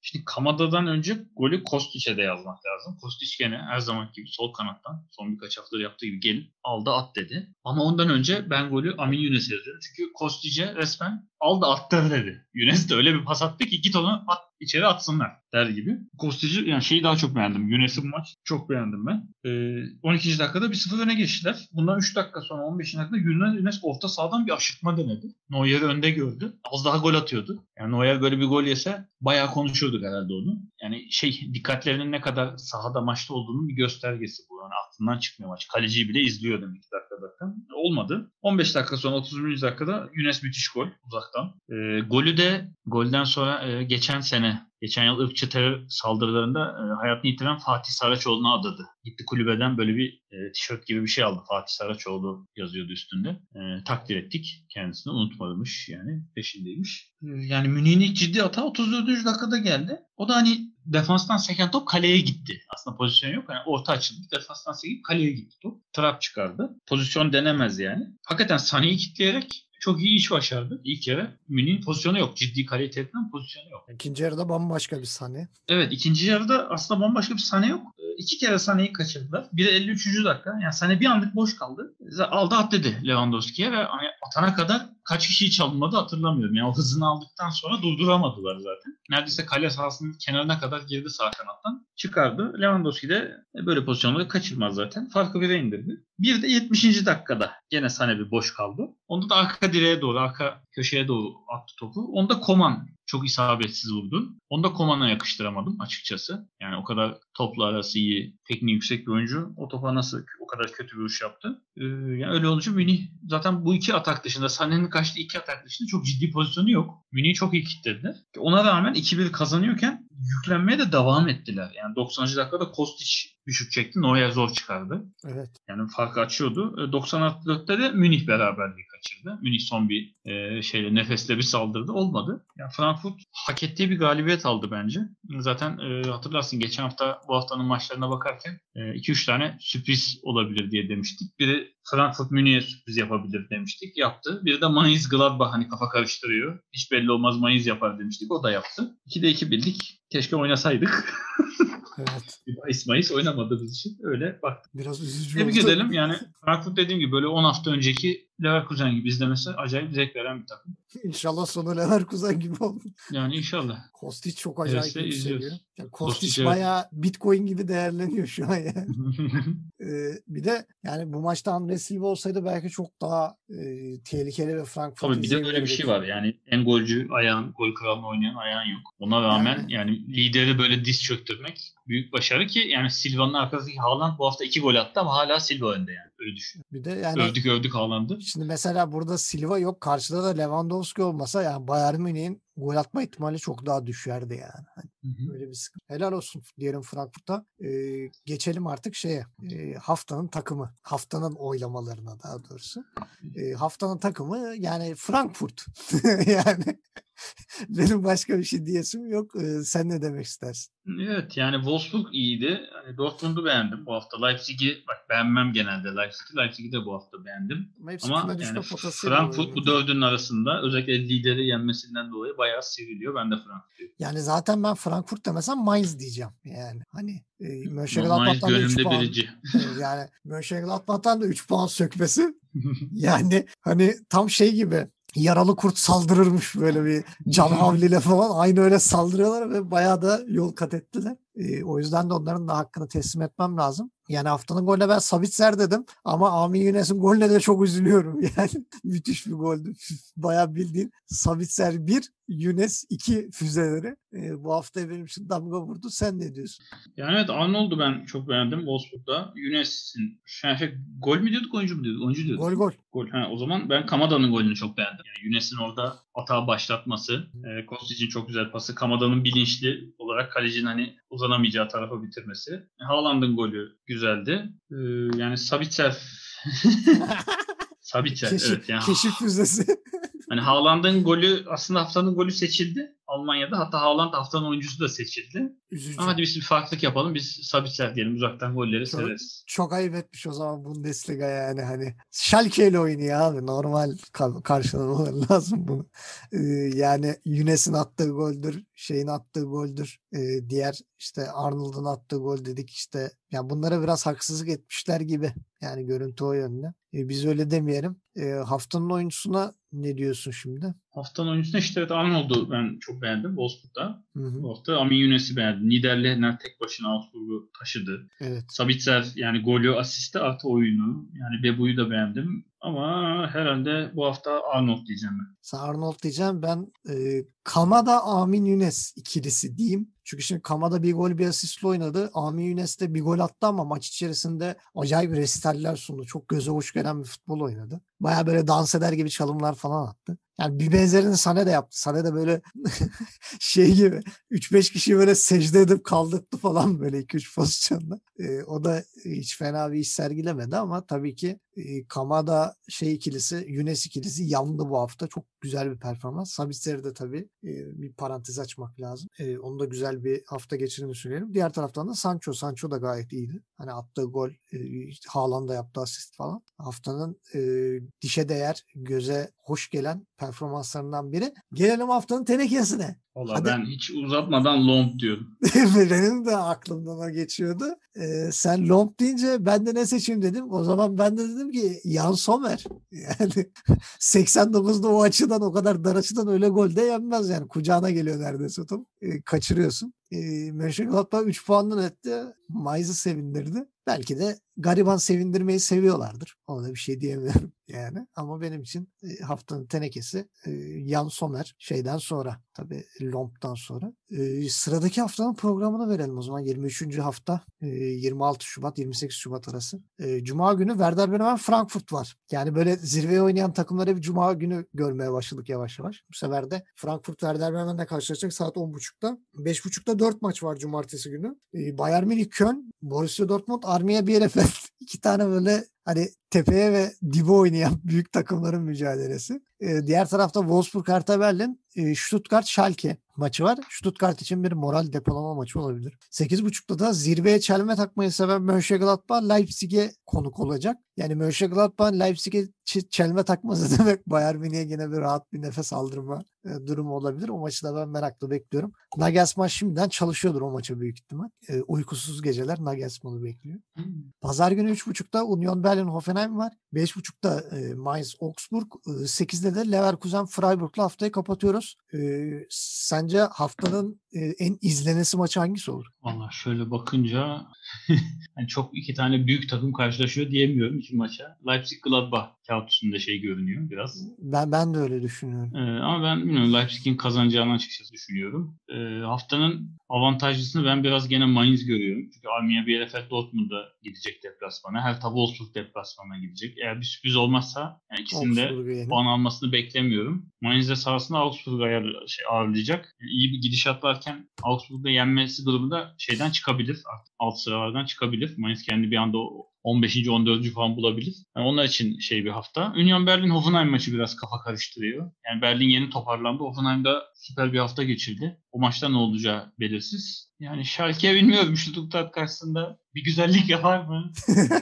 şimdi Kamada'dan önce golü Kostic'e de yazmak lazım. Kostic gene her zaman gibi sol kanattan son birkaç haftadır yaptığı gibi gelin aldı at dedi. Ama ondan önce ben golü Amin Yunus'e yazıyorum. Çünkü Kostic'e resmen aldı attı dedi. Yunus de öyle bir pas attı ki git onu at içeri atsınlar der gibi. Kostic'i yani şeyi daha çok beğendim. Yunus'u maç çok beğendim ben. Ee, 12. dakikada 1-0 öne geçtiler. Bundan 3 dakika sonra 15. dakikada Yunus orta sahadan bir aşırtma denedi. Neuer'i önde gördü. Az daha gol atıyordu. Yani Neuer böyle bir gol yese bayağı konuşurduk herhalde onu. Yani şey dikkatlerinin ne kadar sahada maçta olduğunun bir göstergesi bu. Yani aklından çıkmıyor maç. Kaleciyi bile izliyor demek ki dakika dakika. Olmadı. 15 dakika sonra 31. dakikada Yunus müthiş gol uzaktan. Ee, golü de golden sonra e, geçen sene geçen yıl ırkçı terör saldırılarında e, hayatını yitiren Fatih Saraçoğlu'na adadı. Gitti kulübeden böyle bir e, tişört gibi bir şey aldı. Fatih Saraçoğlu yazıyordu üstünde. E, takdir ettik kendisini. Unutmamış yani. Peşindeymiş. E, yani Münih'in ilk ciddi hata 34. dakikada geldi. O da hani defanstan seken top kaleye gitti. Aslında pozisyon yok. Yani orta açıldı. Defanstan sekip kaleye gitti top. Trap çıkardı. Pozisyon denemez yani. Hakikaten Sané'yi kitleyerek çok iyi iş başardı. İlk kere Münih'in pozisyonu yok. Ciddi kaleye tehditten pozisyonu yok. İkinci yarıda bambaşka bir sahne. Evet ikinci yarıda aslında bambaşka bir sahne yok. İki kere sahneyi kaçırdılar. Biri 53. dakika. Yani sahne bir anlık boş kaldı. Aldı at dedi Lewandowski'ye ve hani atana kadar kaç kişiyi çalınmadı hatırlamıyorum. Yani o hızını aldıktan sonra durduramadılar zaten. Neredeyse kale sahasının kenarına kadar girdi sağ kanattan. Çıkardı. Lewandowski de böyle pozisyonları kaçırmaz zaten. Farkı bire indirdi. Bir de 70. dakikada gene sahne bir boş kaldı. Onda da arka direğe doğru, arka köşeye doğru attı topu. Onda Koman çok isabetsiz vurdu. Onda Koman'a yakıştıramadım açıkçası. Yani o kadar topla arası iyi, tekniği yüksek bir oyuncu. O topa nasıl o kadar kötü bir vuruş yaptı. Ee, yani öyle olunca Münih zaten bu iki atak dışında Sané'nin kaçtığı iki atak dışında çok ciddi pozisyonu yok. Münih'i çok iyi kilitlediler. Ona rağmen 2-1 kazanıyorken yüklenmeye de devam ettiler. Yani 90. dakikada Kostic düşük çekti. Neuer zor çıkardı. Evet. Yani farkı açıyordu. 96'da de Münih beraberliği kaçırdı. Münih son bir e, şeyle nefesle bir saldırdı. Olmadı. Yani Frankfurt hak ettiği bir galibiyet aldı bence. Zaten e, hatırlarsın geçen hafta bu haftanın maçlarına bakarken 2-3 e, tane sürpriz olabilir diye demiştik. Biri Frankfurt Münih'e sürpriz yapabilir demiştik. Yaptı. Biri de Mainz Gladbach hani kafa karıştırıyor. Hiç belli olmaz Mainz yapar demiştik. O da yaptı. 2'de 2 bildik. Keşke oynasaydık. Evet. Mayıs Mayıs oynamadığımız için öyle baktık. Biraz üzücü Tebrik oldu. edelim. Yani Frankfurt dediğim gibi böyle 10 hafta önceki Leverkusen gibi izlemesi acayip zevk veren bir takım. İnşallah sonu Leverkusen gibi olur. Yani inşallah. Kostic çok acayip Hevesle yükseliyor. izliyoruz. Yani Kostic Kostic, evet. bayağı Bitcoin gibi değerleniyor şu an yani. Ee, bir de yani bu maçta Andre Silva olsaydı belki çok daha e, tehlikeli ve Frankfurt Tabii bir de böyle bir şey var. Yani en golcü ayağın, gol kralını oynayan ayağın yok. Ona rağmen Yani. yani, lideri böyle diz çöktürmek büyük başarı ki yani Silva'nın arkasındaki Haaland bu hafta iki gol attı ama hala Silva önde yani. Öyle düşün. Bir de yani Övdük övdük Haaland'ı. Şimdi mesela burada Silva yok. Karşıda da Lewandowski olmasa yani Bayern Münih'in gol atma ihtimali çok daha düşerdi yani. Hani Öyle bir sıkıntı. Helal olsun diyelim Frankfurt'a. Ee, geçelim artık şeye. Ee, haftanın takımı. Haftanın oylamalarına daha doğrusu. Ee, haftanın takımı yani Frankfurt. yani Benim başka bir şey diyesim yok. Ee, sen ne demek istersin? Evet yani Wolfsburg iyiydi. Hani Dortmund'u beğendim bu hafta. Leipzig'i bak beğenmem genelde Leipzig'i. Leipzig'i de bu hafta beğendim. Ama, Ama yani Frankfurt bu dördünün arasında özellikle lideri yenmesinden dolayı bayağı sivriliyor. Ben de Frankfurt diyorum. Yani zaten ben Frankfurt demesem Mainz diyeceğim. Yani hani e, Mönchengladbach'tan da 3 gönlümde puan. birinci. yani Mönchengladbach'tan da 3 puan sökmesi. Yani hani tam şey gibi yaralı kurt saldırırmış böyle bir can havliyle falan. Aynı öyle saldırıyorlar ve bayağı da yol kat ettiler. Ee, o yüzden de onların da hakkını teslim etmem lazım. Yani haftanın golüne ben Sabitzer dedim ama Ami Yunes'in golüne de çok üzülüyorum. Yani müthiş bir goldü. Bayağı bildiğin Sabitzer 1, Yunes 2 füzeleri. Ee, bu hafta benim için damga vurdu. Sen ne diyorsun? Yani evet Arnold'u ben çok beğendim Wolfsburg'da. Younes'in yani şey, gol mü diyorduk oyuncu mu diyorduk? Oyuncu diyorduk. Gol gol. Gol. Ha, o zaman ben Kamada'nın golünü çok beğendim. Yani Younes'in orada hata başlatması, e, Kostic'in çok güzel pası, Kamada'nın bilinçli olarak kalecinin hani uzanamayacağı tarafa bitirmesi. E, Haaland'ın golü güzeldi. E, yani Sabitzer Sabitzer Keşif, evet yani keşif füzesi. Hani Haaland'ın golü aslında haftanın golü seçildi Almanya'da. Hatta Haaland haftanın oyuncusu da seçildi. Üzücü. Ama hadi biz bir farklılık yapalım. Biz Sabitzer diyelim uzaktan golleri Çok- severiz. Çok ayıp etmiş o zaman Bundesliga yani hani. Schalke ile oynuyor abi. Normal ka- karşılamaları lazım bunu. Ee, yani Yunes'in attığı goldür, şeyin attığı goldür. Ee, diğer işte Arnold'un attığı gol dedik işte. Yani bunlara biraz haksızlık etmişler gibi. Yani görüntü o yönde. Ee, biz öyle demeyelim. Ee, haftanın oyuncusuna ne diyorsun şimdi? Haftanın oyuncusunda işte evet Arnold'u ben çok beğendim Wolfsburg'da. Hı hı. Bu hafta Amin Younes'i beğendim. Niederlechner tek başına Augsburg'u taşıdı. Evet. Sabitzer yani golü, asisti artı oyunu. Yani Bebu'yu da beğendim. Ama herhalde bu hafta Arnold diyeceğim ben. Sen Arnold diyeceğim. Ben e, Kamada Amin Yunes ikilisi diyeyim. Çünkü şimdi Kamada bir gol bir asistle oynadı. Amin Yunes de bir gol attı ama maç içerisinde acayip resitaller sundu. Çok göze hoş gelen bir futbol oynadı. Baya böyle dans eder gibi çalımlar falan attı. Yani bir benzerini Sane de yaptı. Sane de böyle şey gibi 3-5 kişi böyle secde edip kaldırdı falan böyle 2-3 pozisyonda. E, o da hiç fena bir iş sergilemedi ama tabii ki e, Kamada şey ikilisi, Yunes ikilisi yandı bu hafta. Çok güzel bir performans. Sabitzer'i de tabii e, bir parantez açmak lazım. E, onu da güzel bir hafta geçirdiğini düşünüyorum. Diğer taraftan da Sancho. Sancho da gayet iyiydi. Hani attığı gol, e, Haaland'a yaptığı asist falan. Haftanın e, dişe değer, göze hoş gelen performanslarından biri. Gelelim haftanın tenekesine. Valla Hadi. ben hiç uzatmadan Lomb diyorum. Benim de aklımdan o geçiyordu. Ee, sen Lomp deyince ben de ne seçeyim dedim. O zaman ben de dedim ki Jan Sommer. Yani 89'da o açıdan o kadar dar açıdan öyle gol de yenmez yani. Kucağına geliyor neredeyse top. Ee, kaçırıyorsun. Ee, Mönchengladbach 3 puandan etti. Mainz'ı sevindirdi. Belki de gariban sevindirmeyi seviyorlardır. Ona da bir şey diyemiyorum yani. Ama benim için e, haftanın tenekesi e, Jan Sommer şeyden sonra tabii Lomp'tan sonra. E, sıradaki haftanın programını verelim o zaman. 23. hafta e, 26 Şubat 28 Şubat arası. E, Cuma günü Werder Bremen Frankfurt var. Yani böyle zirveye oynayan takımları bir Cuma günü görmeye başladık yavaş yavaş. Bu sefer de Frankfurt Werder Bremen'le karşılaşacak saat 10.30'da. 5.30'da 4 maç var Cumartesi günü. E, Bayern Münih Köln, Borussia Dortmund, Armiya Bielefeld. İki tane böyle hani tepeye ve dibe oynayan büyük takımların mücadelesi. Ee, diğer tarafta Wolfsburg Hertha Berlin, e, Stuttgart Schalke maçı var. Stuttgart için bir moral depolama maçı olabilir. 8.30'da da zirveye çelme takmayı seven Mönchengladbach Leipzig'e konuk olacak. Yani Mönchengladbach Leipzig'e çelme takması demek Bayern Münih'e yine bir rahat bir nefes aldırma e, durumu olabilir. O maçı da ben merakla bekliyorum. Nagelsmann şimdiden çalışıyordur o maça büyük ihtimal. E, uykusuz geceler Nagelsmann'ı bekliyor. Pazar günü 3.30'da Union Berlin Hoffenheim var. 5.30'da e, Mainz Augsburg. E, 8'de de Leverkusen Freiburg'la haftayı kapatıyoruz. E, sence haftanın e, en izlenesi maçı hangisi olur? Valla şöyle bakınca hani çok iki tane büyük takım karşılaşıyor diyemiyorum iki maça. Leipzig Gladbach kağıt üstünde şey görünüyor biraz. Ben ben de öyle düşünüyorum. Ee, ama ben bilmiyorum Leipzig'in kazanacağını açıkçası düşünüyorum. Ee, haftanın avantajlısını ben biraz gene Mainz görüyorum. Çünkü Arminia Bielefeld Dortmund'a gidecek deplasmana. Hertha Wolfsburg deplasmana gidecek. Eğer bir sürpriz olmazsa yani ikisinin de puan almasını beklemiyorum. Mainz de sahasında Augsburg'u ayar, şey, ağırlayacak. Yani iyi bir gidişat varken Augsburg'da yenmesi durumunda şeyden çıkabilir. Artık alt sıralardan çıkabilir. Mainz kendi bir anda o 15. 14. falan bulabilir. Yani onlar için şey bir hafta. Union Berlin Hoffenheim maçı biraz kafa karıştırıyor. Yani Berlin yeni toparlandı. Hoffenheim'da süper bir hafta geçirdi. O maçta ne olacağı belirsiz. Yani Schalke bilmiyorum Stuttgart karşısında bir güzellik yapar mı?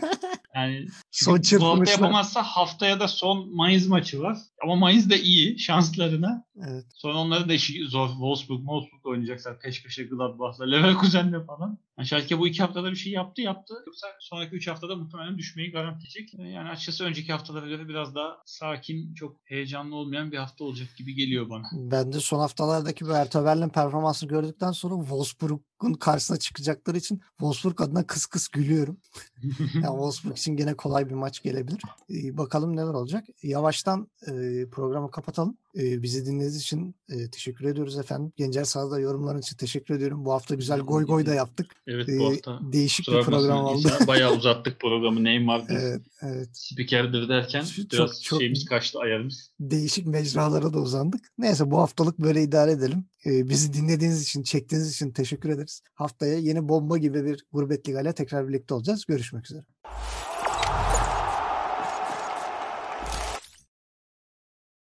Yani Son bu hafta yapamazsa haftaya da son Mayıs maçı var. Ama Mayıs da iyi şanslarına. Evet. Sonra onların da işi zor. Wolfsburg, Wolfsburg oynayacaklar peş peşe Gladbach'la, Leverkusen'le falan. Yani Schalke bu iki haftada bir şey yaptı yaptı. Yoksa sonraki üç haftada muhtemelen düşmeyi garantileyecek. Yani açıkçası önceki haftalara göre biraz daha sakin, çok heyecanlı olmayan bir hafta olacak gibi geliyor bana. Ben de son haftalardaki bu Hertha Berlin performansını gördükten sonra Wolfsburg'un karşısına çıkacakları için Wolfsburg adına kıs kıs gülüyorum. Yani Wolfsburg için gene kolay bir maç gelebilir. Ee, bakalım neler olacak. Yavaştan e, programı kapatalım. E, bizi dinlediğiniz için e, teşekkür ediyoruz efendim. Gencer Sağ'da yorumların için teşekkür ediyorum. Bu hafta güzel goy goy da yaptık. Evet bu hafta değişik bir program oldu. Bayağı uzattık programı. Neymar'dır, evet, evet. spikerdir derken Çok- biraz çok- şeyimiz kaçtı ayarımız. Değişik mecralara da uzandık. Neyse bu haftalık böyle idare edelim. Bizi dinlediğiniz için, çektiğiniz için teşekkür ederiz. Haftaya yeni bomba gibi bir Gurbet Liga ile tekrar birlikte olacağız. Görüşmek üzere.